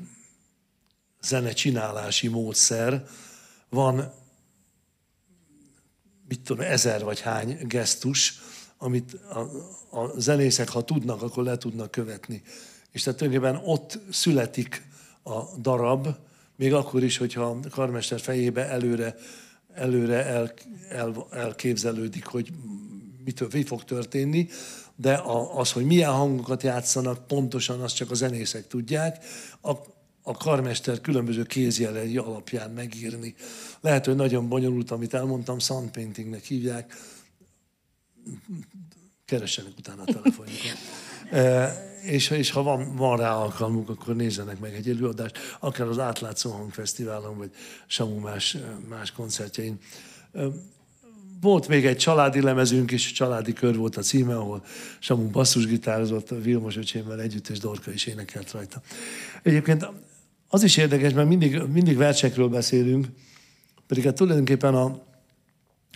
zenecsinálási módszer, van mit tudom, ezer vagy hány gesztus, amit a, a zenészek, ha tudnak, akkor le tudnak követni. És tehát tulajdonképpen ott születik a darab, még akkor is, hogyha a karmester fejébe előre, előre el, el, elképzelődik, hogy mitől, mi fog történni, de a, az, hogy milyen hangokat játszanak, pontosan azt csak a zenészek tudják. A, a karmester különböző kézjelei alapján megírni. Lehet, hogy nagyon bonyolult, amit elmondtam, paintingnek hívják. Keressenek utána a telefonjukon. És, és ha van, van rá alkalmuk, akkor nézzenek meg egy előadást, akár az Átlátszó Hangfesztiválon, vagy Samu más, más koncertjein. Volt még egy családi lemezünk is, családi kör volt a címe, ahol Samu basszusgitározott, Vilmos öcsémmel együtt, és Dorka is énekelt rajta. Egyébként az is érdekes, mert mindig, mindig versekről beszélünk, pedig hát tulajdonképpen a,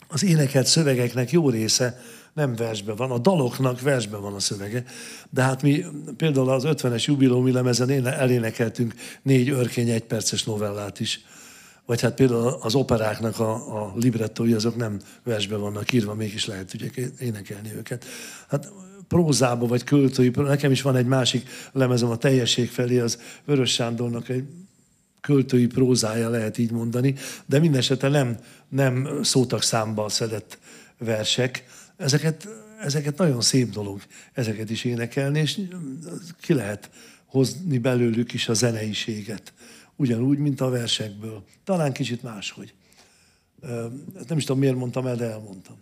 az énekelt szövegeknek jó része nem versben van, a daloknak versben van a szövege, de hát mi például az 50-es jubilómi lemezen elénekeltünk négy örkény egyperces novellát is, vagy hát például az operáknak a, a librettói azok nem versben vannak írva, mégis lehet ugye énekelni őket. Hát prózába, vagy költői, nekem is van egy másik lemezem a teljesség felé, az Vörös Sándornak egy költői prózája, lehet így mondani, de minden esetre nem, nem szótak számba szedett versek. Ezeket, ezeket nagyon szép dolog, ezeket is énekelni, és ki lehet hozni belőlük is a zeneiséget. Ugyanúgy, mint a versekből. Talán kicsit máshogy. Nem is tudom, miért mondtam el, de elmondtam.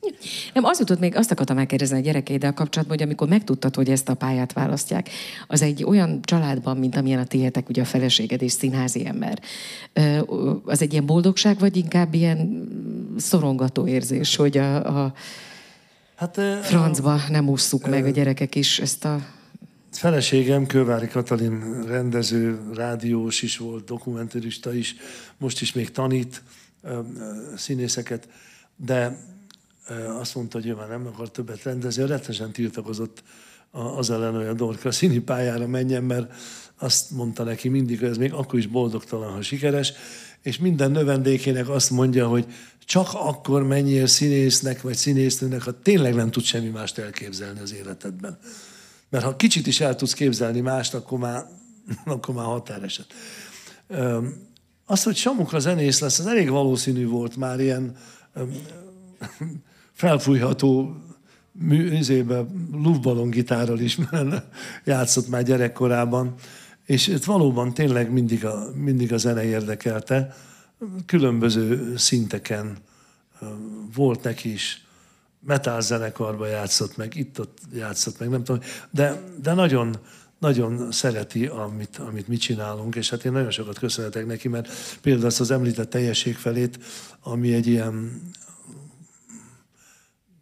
Nem, az jutott még, azt akartam megkérdezni a gyerekeiddel kapcsolatban, hogy amikor megtudtad, hogy ezt a pályát választják, az egy olyan családban, mint amilyen a tiétek, ugye a feleséged és színházi ember. Az egy ilyen boldogság, vagy inkább ilyen szorongató érzés, hogy a, a hát, francba nem ússzuk meg a gyerekek is ezt a Feleségem, Kővári Katalin rendező, rádiós is volt, dokumentarista is, most is még tanít színészeket, de azt mondta, hogy ő már nem akar többet rendezni, rettenesen tiltakozott az ellen, hogy a Dorka színi pályára menjen, mert azt mondta neki mindig, hogy ez még akkor is boldogtalan, ha sikeres, és minden növendékének azt mondja, hogy csak akkor menjél színésznek vagy színésznőnek, ha tényleg nem tud semmi mást elképzelni az életedben. Mert ha kicsit is el tudsz képzelni mást, akkor már, akkor már határeset. Az, hogy Samuka zenész lesz, az elég valószínű volt már ilyen felfújható műzébe lúvbalongitárral is, játszott már gyerekkorában, és itt valóban tényleg mindig a, mindig a zene érdekelte, különböző szinteken volt neki is metal zenekarba játszott meg, itt-ott játszott meg, nem tudom, de, de nagyon, nagyon szereti, amit, amit mi csinálunk, és hát én nagyon sokat köszönhetek neki, mert például azt az említett teljesség felét, ami egy ilyen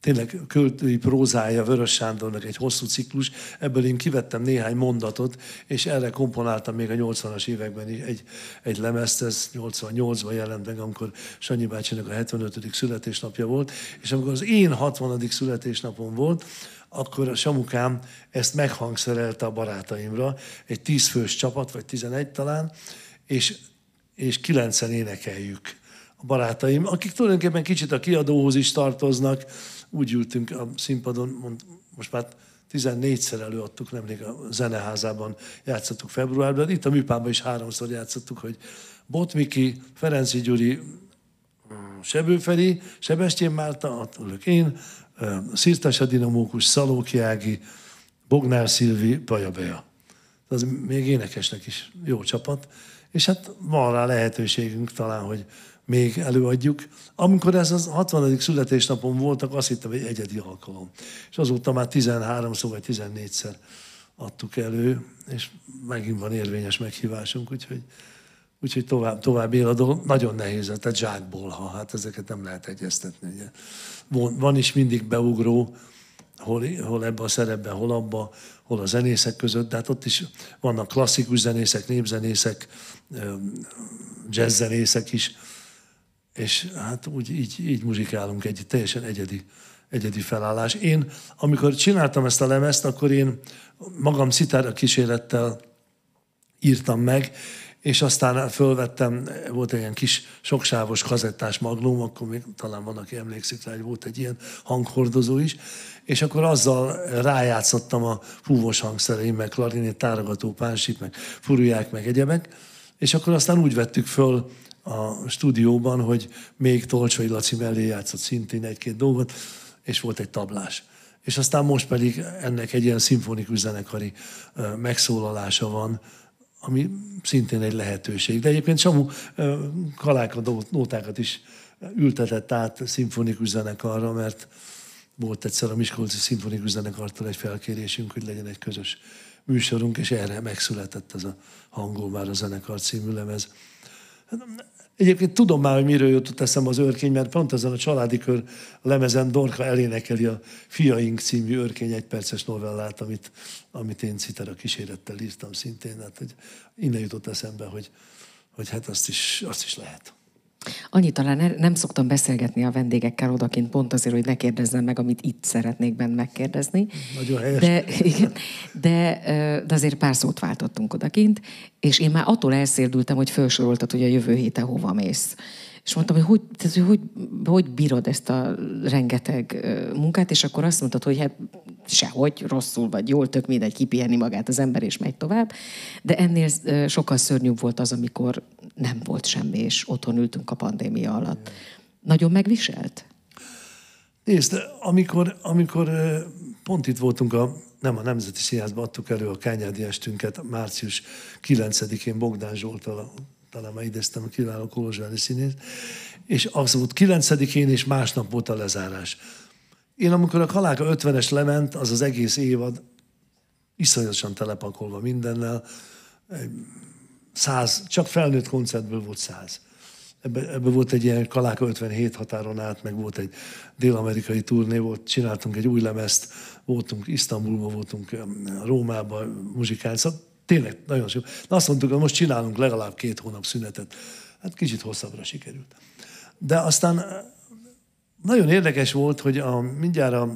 tényleg költői prózája Vörös Sándornak egy hosszú ciklus, ebből én kivettem néhány mondatot, és erre komponáltam még a 80-as években egy, egy lemezt, ez 88-ban jelent meg, amikor Sanyi bácsinak a 75. születésnapja volt, és amikor az én 60. születésnapom volt, akkor a Samukám ezt meghangszerelte a barátaimra, egy tízfős csapat, vagy tizenegy talán, és, és kilencen énekeljük a barátaim, akik tulajdonképpen kicsit a kiadóhoz is tartoznak, úgy ültünk a színpadon, mond, most már 14-szer előadtuk, nemrég a zeneházában játszottuk februárban, itt a műpában is háromszor játszottuk, hogy Botmiki, Ferenci Gyuri, Sebőferi, Sebestyén Márta, attól én, Szirtasa Dinamókus, Szalóki Ági, Bognár Szilvi, Paja Bea. Az még énekesnek is jó csapat, és hát van rá lehetőségünk talán, hogy még előadjuk. Amikor ez az 60. születésnapon voltak, azt hittem, hogy egyedi alkalom. És azóta már 13-szor vagy 14-szer adtuk elő, és megint van érvényes meghívásunk, úgyhogy, úgyhogy tovább, tovább él a dolog. Nagyon nehéz, tehát zsákból, ha hát ezeket nem lehet egyeztetni. Ugye. Van, van is mindig beugró, hol, hol ebbe a szerepben, hol abba, hol a zenészek között, de hát ott is vannak klasszikus zenészek, népzenészek, jazzzenészek is, és hát úgy így, így muzsikálunk egy teljesen egyedi, egyedi felállás. Én, amikor csináltam ezt a lemezt, akkor én magam citára kísérettel írtam meg, és aztán fölvettem, volt egy ilyen kis soksávos kazettás magnum, akkor még talán van, aki emlékszik rá, hogy volt egy ilyen hanghordozó is, és akkor azzal rájátszottam a fúvós hangszereim, meg klarinét, tárogató, pánsit, meg furuják, meg egyebek, és akkor aztán úgy vettük föl a stúdióban, hogy még Tolcsai Laci mellé játszott szintén egy-két dolgot, és volt egy tablás. És aztán most pedig ennek egy ilyen szimfonikus zenekari megszólalása van, ami szintén egy lehetőség. De egyébként Samu kalákadó nótákat is ültetett át szimfonikus zenekarra, mert volt egyszer a Miskolci Szimfonikus Zenekartól egy felkérésünk, hogy legyen egy közös műsorunk, és erre megszületett ez a Hangol már a zenekar című lemez. Egyébként tudom már, hogy miről jutott eszem az őrkény, mert pont ezen a családi kör lemezen Dorka elénekeli a Fiaink című őrkény egyperces novellát, amit, amit én citera kísérettel írtam szintén. Hát, hogy innen jutott eszembe, hogy, hogy hát azt is, azt is lehet. Annyi talán nem szoktam beszélgetni a vendégekkel odakint, pont azért, hogy ne kérdezzem meg, amit itt szeretnék benne megkérdezni. Nagyon helyes. De, igen, de, de azért pár szót váltottunk odakint, és én már attól elszérdültem, hogy felsoroltad, hogy a jövő héten hova mész. És mondtam, hogy hogy, tehát, hogy, hogy bírod ezt a rengeteg munkát, és akkor azt mondtad, hogy hát sehogy, rosszul vagy jól, tök mindegy, kipihenni magát az ember, és megy tovább. De ennél sokkal szörnyűbb volt az, amikor nem volt semmi, és otthon ültünk a pandémia alatt. Nagyon megviselt? Nézd, amikor, amikor pont itt voltunk a nem a Nemzeti Színházban adtuk elő a kányádi estünket március 9-én Bogdán Zsoltal, talán már idéztem a kiváló kolozsvári színész, és az volt 9-én, és másnap volt a lezárás. Én amikor a Kaláka 50-es lement, az az egész évad, iszonyatosan telepakolva mindennel, száz, csak felnőtt koncertből volt száz. Ebben ebbe volt egy ilyen Kaláka 57 határon át, meg volt egy dél-amerikai turné, volt, csináltunk egy új lemezt, voltunk Isztambulban, voltunk Rómában, muzsikálni, szóval tényleg nagyon sok. Na azt mondtuk, hogy most csinálunk legalább két hónap szünetet. Hát kicsit hosszabbra sikerült. De aztán nagyon érdekes volt, hogy a, mindjárt a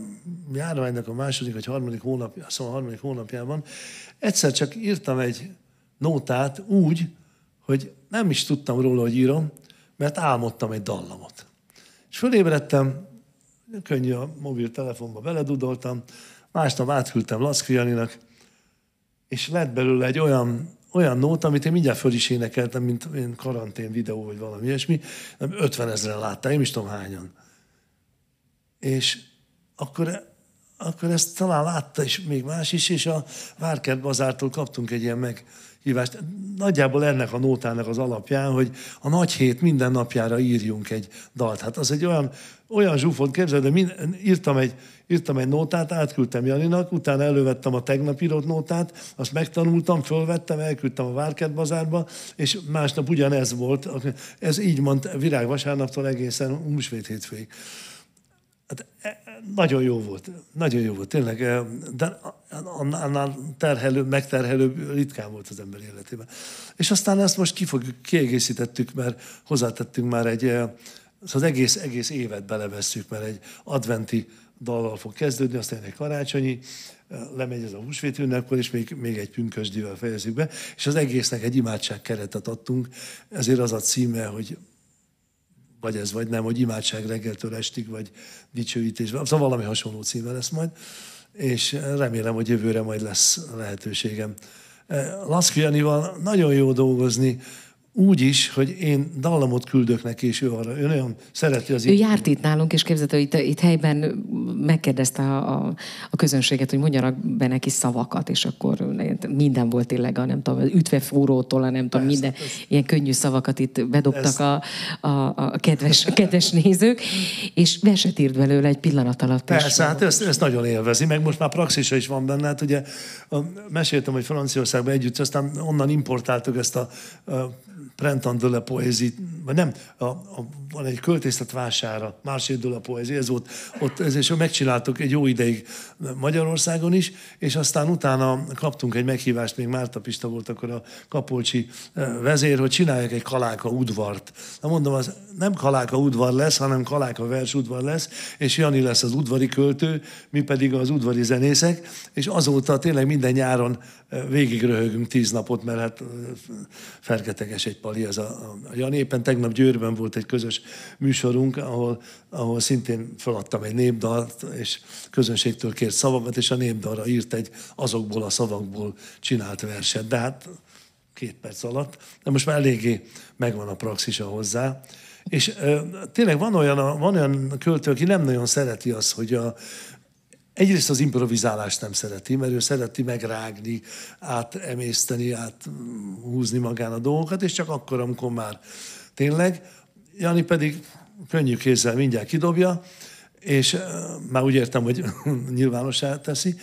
járványnak a második vagy harmadik hónapja, szóval a harmadik hónapjában egyszer csak írtam egy nótát úgy, hogy nem is tudtam róla, hogy írom, mert álmodtam egy dallamot. És fölébredtem, könnyű a mobiltelefonba beledudoltam, másnap átküldtem Laszki Janinak, és lett belőle egy olyan, olyan nót, amit én mindjárt föl is énekeltem, mint én karantén videó, vagy valami ilyesmi. 50 ezeren látták, én is tudom hányan. És akkor, akkor ezt talán látta is még más is, és a Várkert Bazártól kaptunk egy ilyen meghívást. Nagyjából ennek a nótának az alapján, hogy a nagy hét minden napjára írjunk egy dalt. Hát az egy olyan, olyan zsúfot képzel, de mind, írtam, egy, írtam egy nótát, átküldtem Janinak, utána elővettem a tegnap írott nótát, azt megtanultam, fölvettem, elküldtem a Várkert bazárba, és másnap ugyanez volt. Ez így mond virág vasárnaptól egészen húsvét hétfőig. Hát, e, nagyon jó volt, nagyon jó volt, tényleg, e, de annál terhelő, megterhelő ritkán volt az ember életében. És aztán ezt most kifogjuk, kiegészítettük, mert hozzátettünk már egy, e, az egész, egész évet belevesszük, mert egy adventi dallal fog kezdődni, aztán egy karácsonyi, lemegy ez a húsvét ünneppel, és még, még egy pünkösdivel fejezzük be, és az egésznek egy imádság keretet adtunk, ezért az a címe, hogy vagy ez, vagy nem, hogy imádság reggeltől estig, vagy dicsőítés, szóval valami hasonló címe lesz majd, és remélem, hogy jövőre majd lesz lehetőségem. Laszki Janival nagyon jó dolgozni, úgy is, hogy én dallamot küldök neki, és ő arra, ő nagyon szereti az... Ő járt itt nálunk, és képzeld, hogy itt, itt helyben megkérdezte a, a, a közönséget, hogy mondjanak be neki szavakat, és akkor minden volt tényleg, a, nem tudom, ütvefúrótól, a nem tudom, minden ez. ilyen könnyű szavakat itt bedobtak a, a, a kedves, kedves nézők, és verset írt belőle egy pillanat alatt. Persze, hát ezt, ezt nagyon élvezi, meg most már praxisa is van benne, hát ugye meséltem, hogy Franciaországban együtt, aztán onnan importáltuk ezt a, a Prenton de la Poésie, vagy nem, a, a, van egy költészet vására, Marché de la Poésie, ez volt, ott, ez, és megcsináltuk egy jó ideig Magyarországon is, és aztán utána kaptunk egy meghívást, még Márta Pista volt akkor a Kapolcsi eh, vezér, hogy csinálják egy Kaláka udvart. Na mondom, az nem Kaláka udvar lesz, hanem Kaláka vers udvar lesz, és Jani lesz az udvari költő, mi pedig az udvari zenészek, és azóta tényleg minden nyáron eh, végig röhögünk tíz napot, mert hát eh, fergeteges egy pali ez a, a Jani. Éppen tegnap Győrben volt egy közös műsorunk, ahol, ahol szintén feladtam egy népdalt, és közönségtől kért szavakat, és a népdalra írt egy azokból a szavakból csinált verset. De hát két perc alatt. De most már eléggé megvan a praxisa hozzá. És ö, tényleg van olyan, van olyan költő, aki nem nagyon szereti azt, hogy a, egyrészt az improvizálást nem szereti, mert ő szereti megrágni, átemészteni, áthúzni magán a dolgokat, és csak akkor, amikor már tényleg. Jani pedig könnyű kézzel mindjárt kidobja, és már úgy értem, hogy nyilvánossá teszi,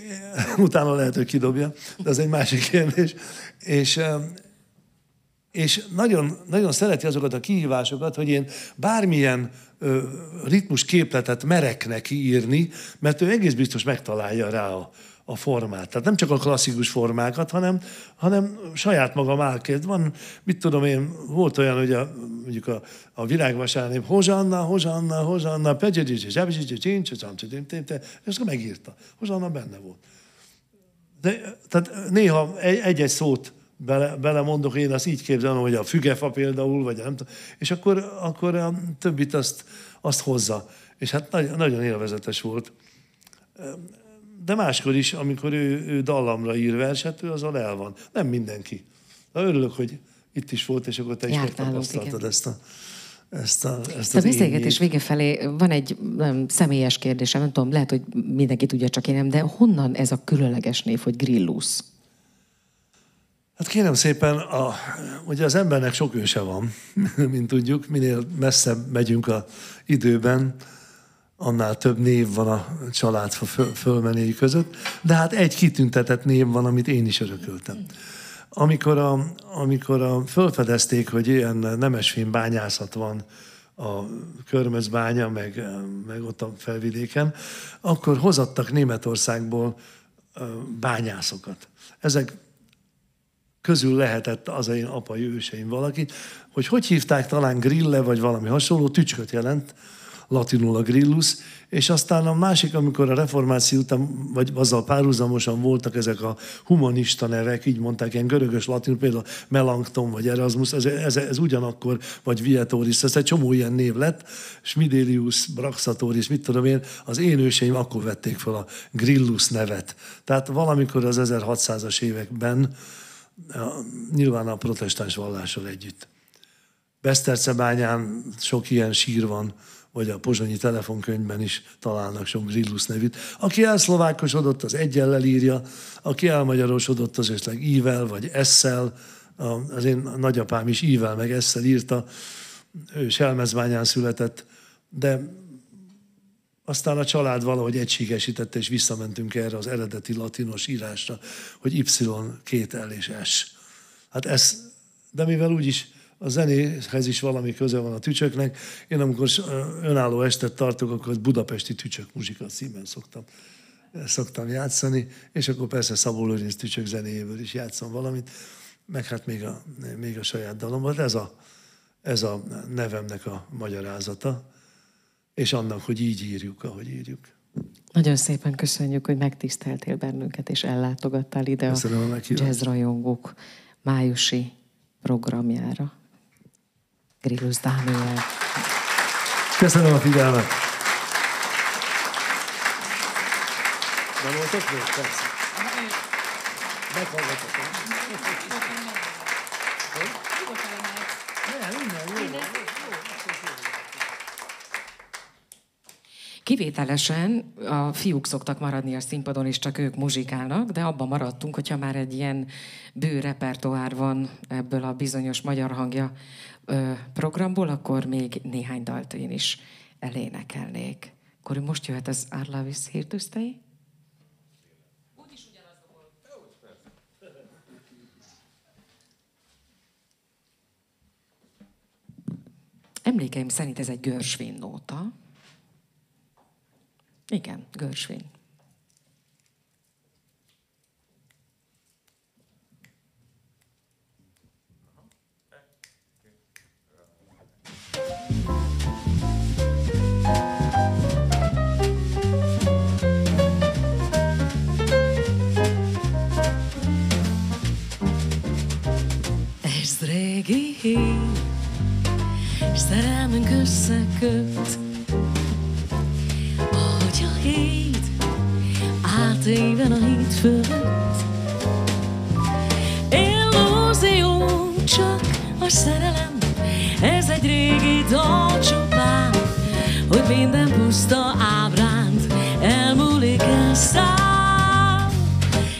utána lehet, hogy kidobja, de az egy másik kérdés. És, és nagyon, nagyon szereti azokat a kihívásokat, hogy én bármilyen ritmus képletet merek neki írni, mert ő egész biztos megtalálja rá a, a formát. Tehát nem csak a klasszikus formákat, hanem, hanem saját magam elkezd. Van, mit tudom én, volt olyan, hogy a, mondjuk a, a virágvasárnép, Hozsanna, Hozsanna, Hozsanna, Pegyedicsi, Zsebzsicsi, Csincs, és akkor megírta. Hozsanna benne volt. De, tehát néha egy-egy szót bele, belemondok, én azt így képzelem, hogy a fügefa például, vagy nem tudom, és akkor, akkor a többit azt, azt hozza. És hát nagyon, nagyon élvezetes volt. De máskor is, amikor ő, ő dallamra ír verset, ő azzal el van. Nem mindenki. De örülök, hogy itt is volt, és akkor te is megtapasztaltad ezt a, ezt a, ezt a beszélgetés vége felé van egy nem, személyes kérdésem, nem tudom, lehet, hogy mindenki tudja, csak én nem, de honnan ez a különleges név, hogy Grillus? Hát kérem szépen, a, ugye az embernek sok őse van, mint tudjuk, minél messzebb megyünk a időben, annál több név van a család föl, fölmenéi között, de hát egy kitüntetett név van, amit én is örököltem. Amikor, a, amikor a, fölfedezték, hogy ilyen nemesfém bányászat van a Körmözbánya, meg, meg ott a felvidéken, akkor hozattak Németországból bányászokat. Ezek közül lehetett az én apai őseim valaki, hogy hogy hívták talán grille, vagy valami hasonló, tücsköt jelent, latinul a grillus, és aztán a másik, amikor a reformáció után, vagy azzal párhuzamosan voltak ezek a humanista nevek, így mondták, ilyen görögös latin, például Melankton vagy Erasmus, ez, ez, ez ugyanakkor, vagy Vietoris, ez egy csomó ilyen név lett, Smidelius, Braxatoris, mit tudom én, az én őseim akkor vették fel a grillus nevet. Tehát valamikor az 1600-as években nyilván a protestáns vallással együtt. Besztercebányán sok ilyen sír van, vagy a pozsonyi telefonkönyvben is találnak sok Grillus nevűt. Aki elszlovákosodott, az egyellel írja, aki elmagyarosodott, az esetleg ível, vagy esszel. Az én nagyapám is ível, meg esszel írta. Ő Selmezbányán született, de aztán a család valahogy egységesítette, és visszamentünk erre az eredeti latinos írásra, hogy Y, két L és S. Hát ez, de mivel úgyis a zenéhez is valami köze van a tücsöknek, én amikor önálló estet tartok, akkor Budapesti Tücsök muzsika címen szoktam, szoktam játszani, és akkor persze Szabó Lőrinc tücsök zenéjéből is játszom valamit, meg hát még a, még a saját dalomban. Ez a, ez a nevemnek a magyarázata és annak, hogy így írjuk, ahogy írjuk. Nagyon szépen köszönjük, hogy megtiszteltél bennünket, és ellátogattál ide Köszönöm a, a jazzrajongók májusi programjára. Grillus Dániel. Köszönöm a figyelmet. Nem voltak még? Persze. Meghallgatok. Kivételesen a fiúk szoktak maradni a színpadon, és csak ők muzsikálnak, de abban maradtunk, hogyha már egy ilyen bő repertoár van ebből a bizonyos magyar hangja programból, akkor még néhány dalt én is elénekelnék. Akkor most jöhet az Arlavis Hirtusztei. Emlékeim szerint ez egy Görsvin nóta. Igen, Görsvin. Ez régi hír, szerelmünk összeköt, átéven a híd fölött. Illúzió, csak a szerelem, ez egy régi dal csupán, hogy minden puszta ábránt elmúlik elszáll,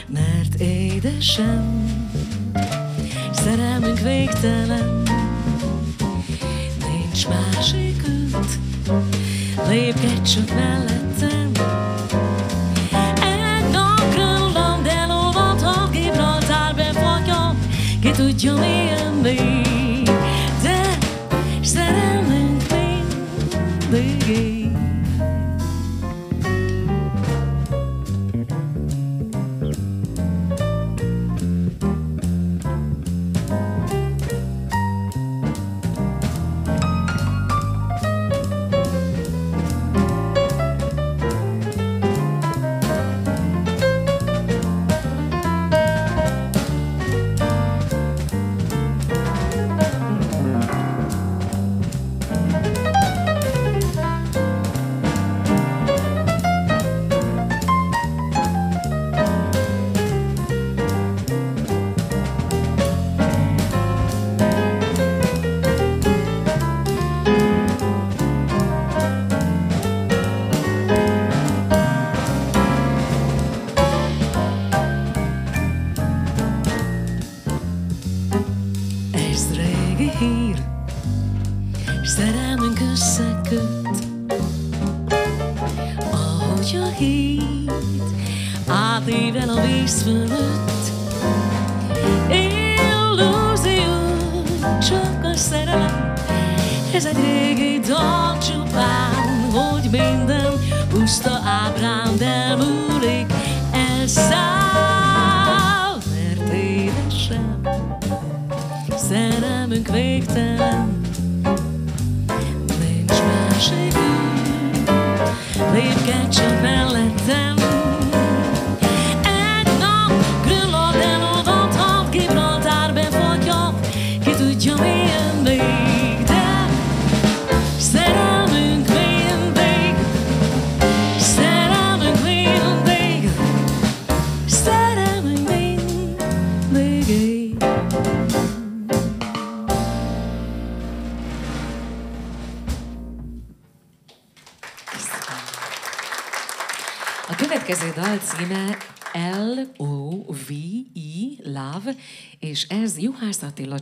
mert édesem, szerelmünk végtelen, nincs másik út, lépkedj csak mellettem.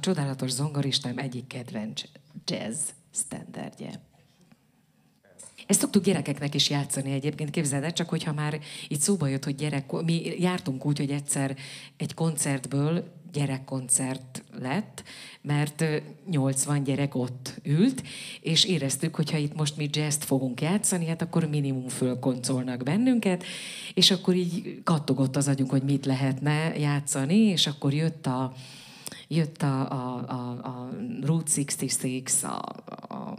Csodálatos zongoristám egyik kedvenc jazz standardje. Ezt szoktuk gyerekeknek is játszani egyébként, képzeld el, csak hogyha már itt szóba jött, hogy gyerek, mi jártunk úgy, hogy egyszer egy koncertből gyerekkoncert lett, mert ö, 80 gyerek ott ült, és éreztük, hogy ha itt most mi jazzt fogunk játszani, hát akkor minimum fölkoncolnak bennünket, és akkor így kattogott az agyunk, hogy mit lehetne játszani, és akkor jött a, jött a, a, a, a Route 66, a, a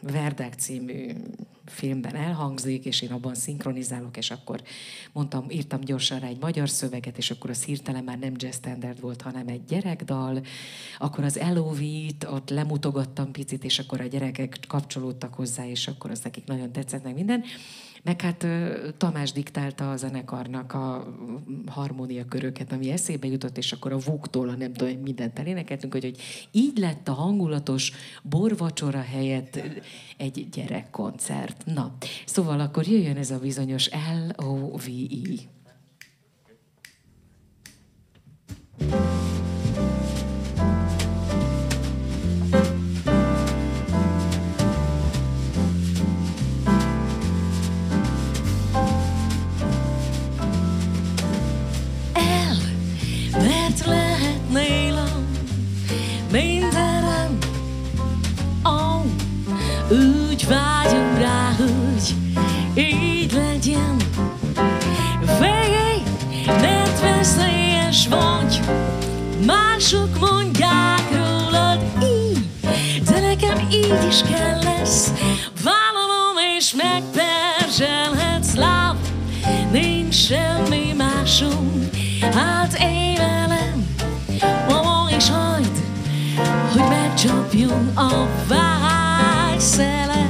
Verdek című filmben elhangzik, és én abban szinkronizálok, és akkor mondtam, írtam gyorsan rá egy magyar szöveget, és akkor az hirtelen már nem jazz standard volt, hanem egy gyerekdal. Akkor az LOV-t ott lemutogattam picit, és akkor a gyerekek kapcsolódtak hozzá, és akkor az nekik nagyon tetszett meg minden. Meg hát Tamás diktálta a zenekarnak a harmóniaköröket, ami eszébe jutott, és akkor a Vuktól, a nem tudom, mindent elénekeltünk, hogy, hogy így lett a hangulatos borvacsora helyett egy gyerekkoncert. Na, szóval akkor jöjjön ez a bizonyos L-O-V-E. el, így is kell lesz. Vállalom és megperzselhetsz láb, nincs semmi másom, hát én velem, mama is hagyd, hogy megcsapjon a vágy szele.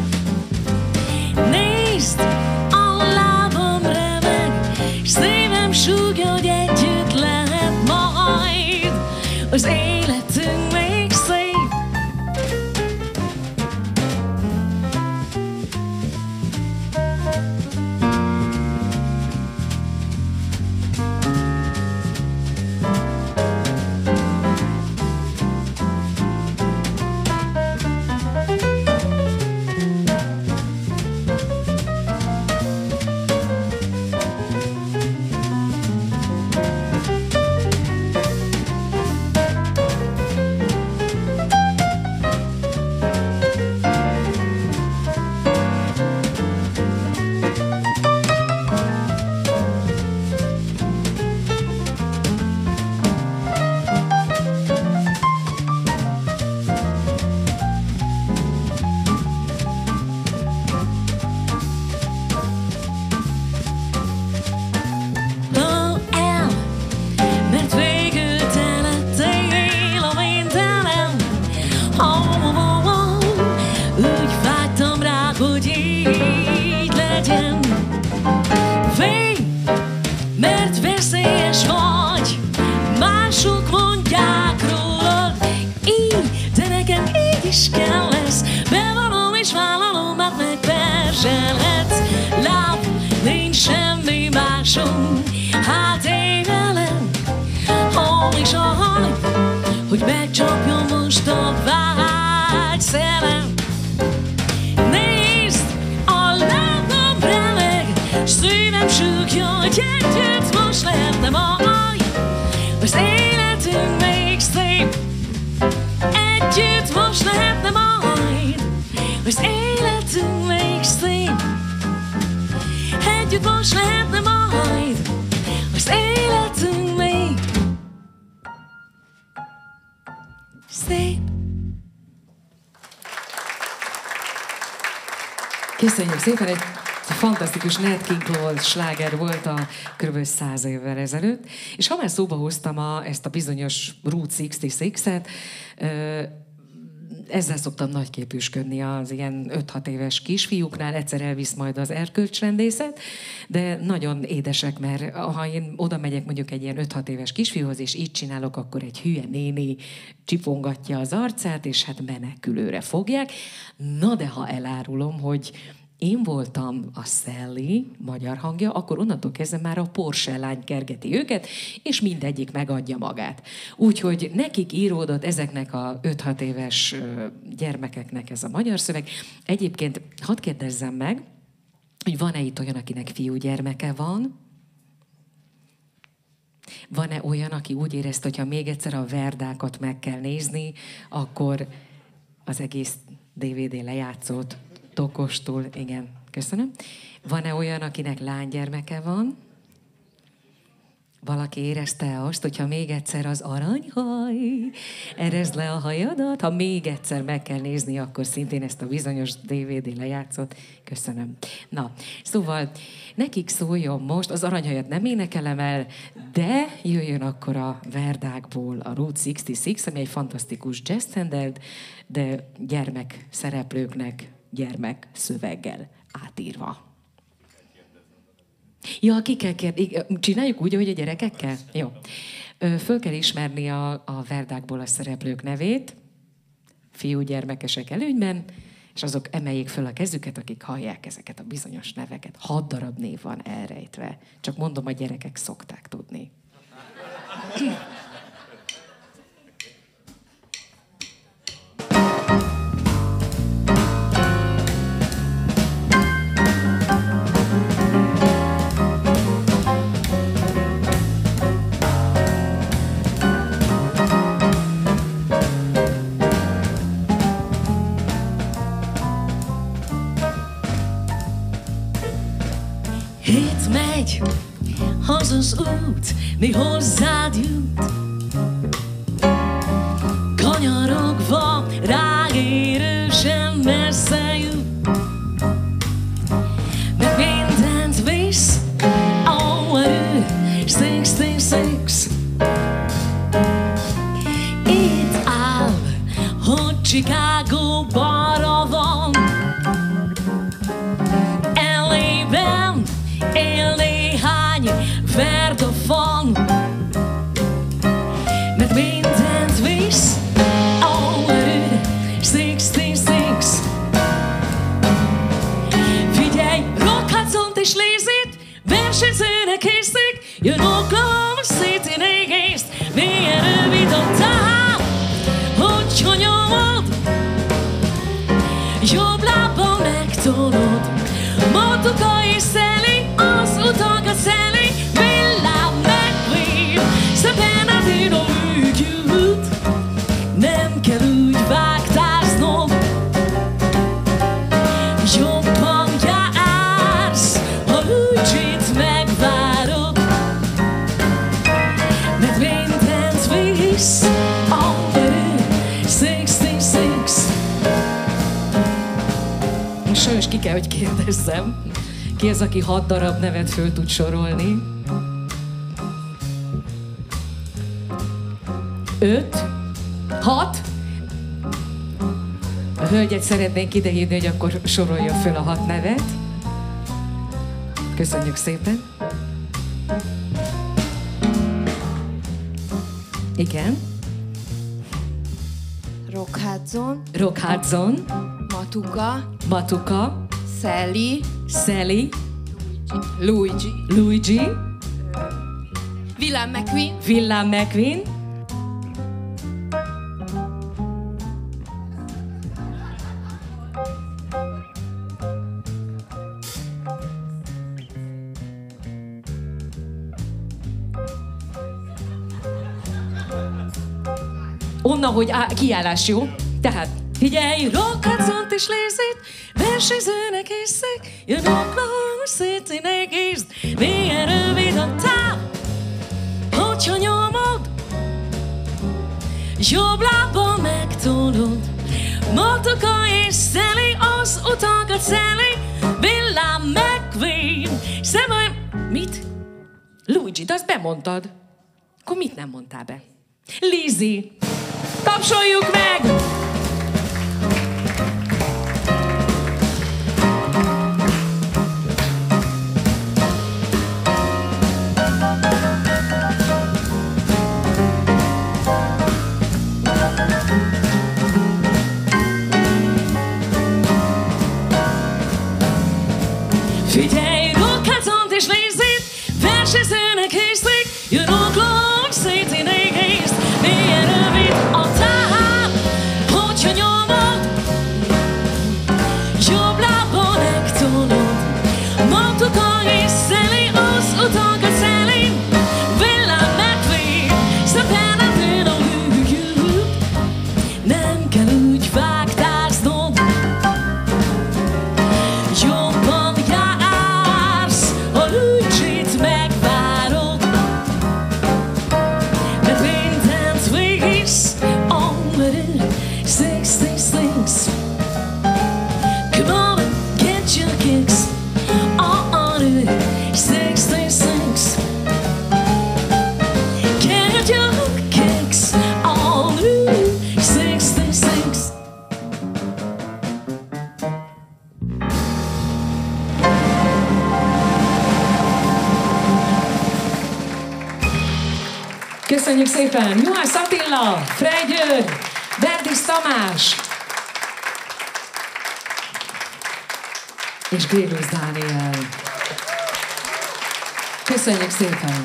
Köszönjük szépen, egy fantasztikus Nat King Cole sláger volt a kb. 100 évvel ezelőtt. És ha már szóba hoztam a, ezt a bizonyos Route 66-et, ö, ezzel szoktam nagyképűsködni az ilyen 5-6 éves kisfiúknál, egyszer elvisz majd az erkölcsrendészet, de nagyon édesek, mert ha én oda megyek mondjuk egy ilyen 5-6 éves kisfiúhoz, és így csinálok, akkor egy hülye néni csipongatja az arcát, és hát menekülőre fogják. Na de ha elárulom, hogy én voltam a Sally, magyar hangja, akkor onnantól kezdve már a Porsche lány kergeti őket, és mindegyik megadja magát. Úgyhogy nekik íródott ezeknek a 5-6 éves gyermekeknek ez a magyar szöveg. Egyébként hadd kérdezzem meg, hogy van-e itt olyan, akinek fiúgyermeke van? Van-e olyan, aki úgy érezte, hogy ha még egyszer a verdákat meg kell nézni, akkor az egész DVD lejátszót tokostul, igen, köszönöm. Van-e olyan, akinek lánygyermeke van? Valaki érezte azt, hogyha még egyszer az aranyhaj, erezd le a hajadat, ha még egyszer meg kell nézni, akkor szintén ezt a bizonyos DVD lejátszot. Köszönöm. Na, szóval nekik szóljon most, az aranyhajat nem énekelem el, de jöjjön akkor a Verdákból a Route 66, ami egy fantasztikus jazz standard, de gyermek szereplőknek gyermek szöveggel átírva. Ja, ki kell kérdezni. Csináljuk úgy, hogy a gyerekekkel? Jó. Föl kell ismerni a, a Verdákból a szereplők nevét, fiúgyermekesek előnyben, és azok emeljék föl a kezüket, akik hallják ezeket a bizonyos neveket. Hat darab név van elrejtve. Csak mondom, a gyerekek szokták tudni. Megy, az az út, mi hozzád jut. Kanyarogva, ráérősen messze jut. Meg mindent visz, ó, erő, 66. Itt áll, hogy Chicago she's in a case sick. You know, ki kell, hogy kérdezzem. Ki az, aki hat darab nevet föl tud sorolni? Öt? Hat? A hölgyet szeretnénk idehívni, hogy akkor sorolja föl a hat nevet. Köszönjük szépen. Igen. Rockhadzon, Rock Hudson, Matuka, Matuka, Sally, Sally, Luigi, Luigi, Willem McQueen, Villám McQueen, Onnan, hogy á, kiállás jó. Tehát figyelj, rockadzont és lézét, versenyzőnek hiszek, jön Oklahoma City-nek észt, milyen rövid a táv, hogyha nyomod, jobb lábbal megtolod. Matoka és Szeli, az utakat Szeli, Villám McQueen, Szemaj... Mit? Luigi, de azt bemondtad. Akkor mit nem mondtál be? Lizzy, tapsoljuk meg! Szépen! Juhász Attila, Frey György, Berdis Tamás és Grélusz Dániel. Köszönjük szépen!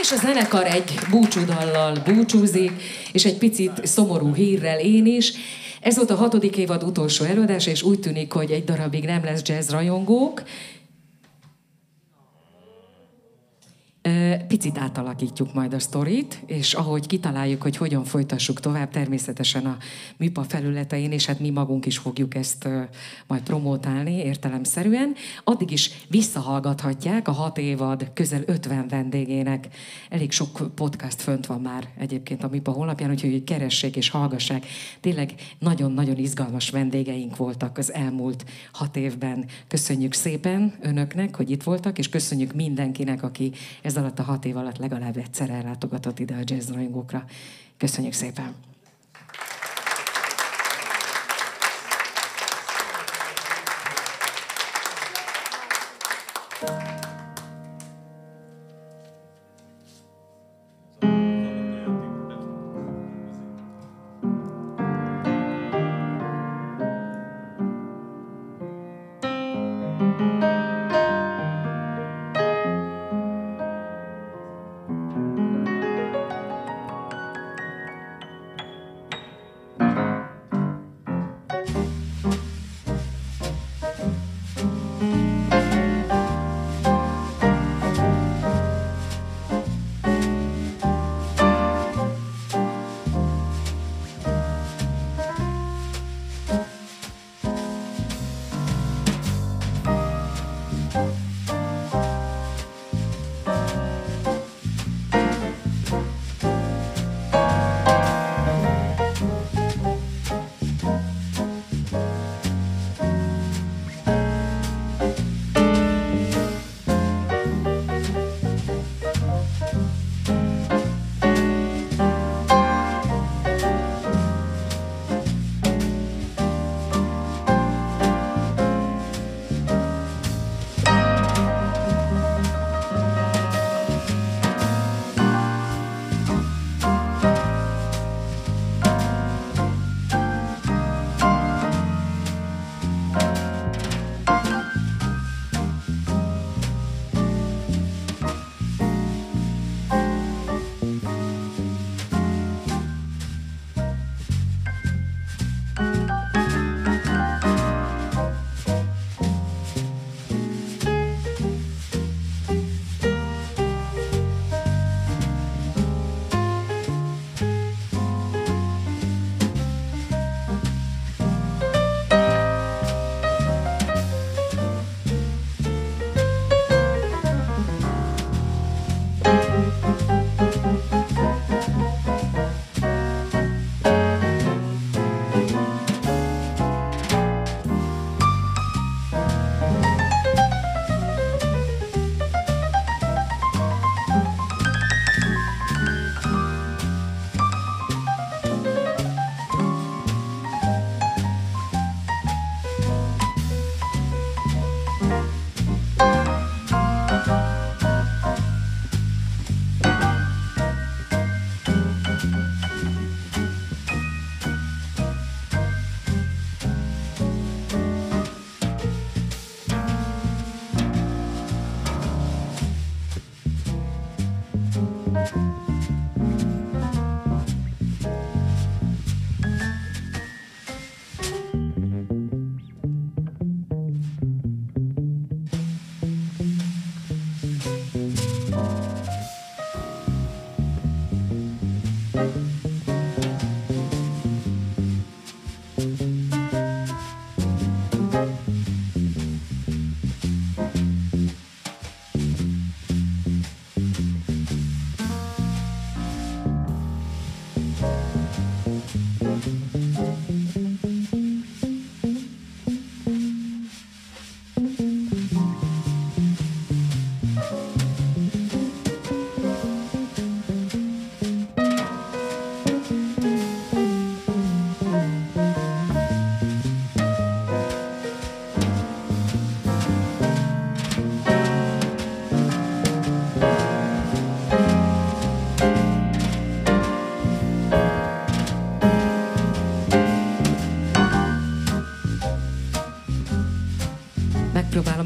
És a zenekar egy búcsúdallal búcsúzik, és egy picit szomorú hírrel én is. Ez volt a hatodik évad utolsó előadás, és úgy tűnik, hogy egy darabig nem lesz jazz rajongók. Ö, Picit átalakítjuk majd a sztorit, és ahogy kitaláljuk, hogy hogyan folytassuk tovább, természetesen a műpa felületein, és hát mi magunk is fogjuk ezt majd promótálni értelemszerűen, addig is visszahallgathatják a hat évad közel 50 vendégének. Elég sok podcast fönt van már egyébként a műpa honlapján, úgyhogy keressék és hallgassák. Tényleg nagyon-nagyon izgalmas vendégeink voltak az elmúlt hat évben. Köszönjük szépen önöknek, hogy itt voltak, és köszönjük mindenkinek, aki ez alatt a hat év alatt legalább egyszer ellátogatott ide a jazz rajongókra. Köszönjük szépen!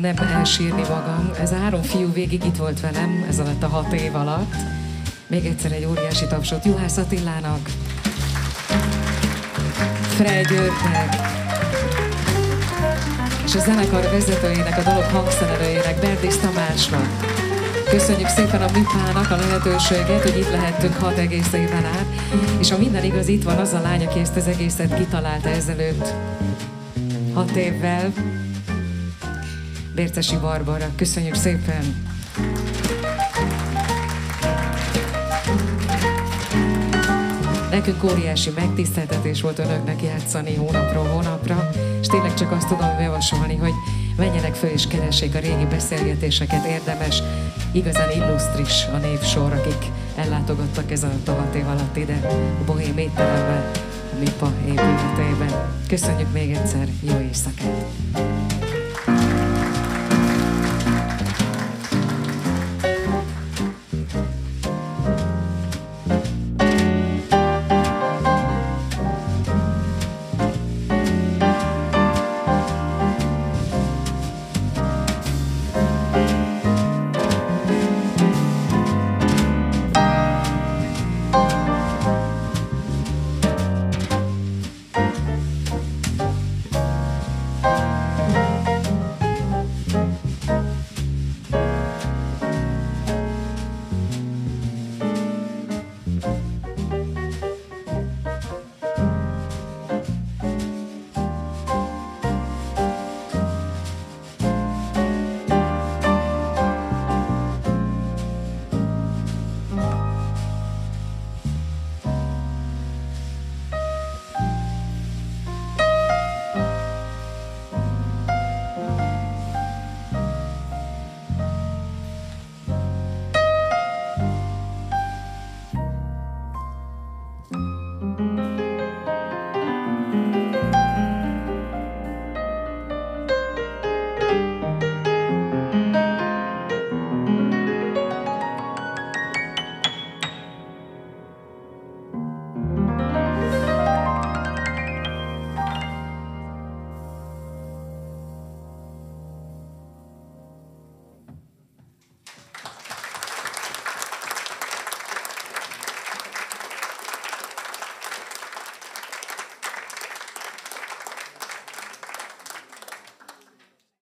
Megpróbálom nem elsírni magam. Ez a három fiú végig itt volt velem, ez alatt a hat év alatt. Még egyszer egy óriási tapsot Juhász Attilának, Frej Györgynek, és a zenekar vezetőjének, a dalok hangszerelőjének, Berdész Tamásnak. Köszönjük szépen a Mipának a lehetőséget, hogy itt lehettünk hat egész éven át, és ha minden igaz, itt van az a lány, aki ezt az egészet kitalálta ezelőtt hat évvel. Bércesi Barbara, köszönjük szépen! Nekünk óriási megtiszteltetés volt önöknek játszani hónapról hónapra, és tényleg csak azt tudom javasolni, hogy menjenek föl és keressék a régi beszélgetéseket, érdemes, igazán illusztris a névsor, akik ellátogattak ez a hat év alatt ide a Bohém étteremben, a MIPA épületében. Köszönjük még egyszer, jó éjszakát!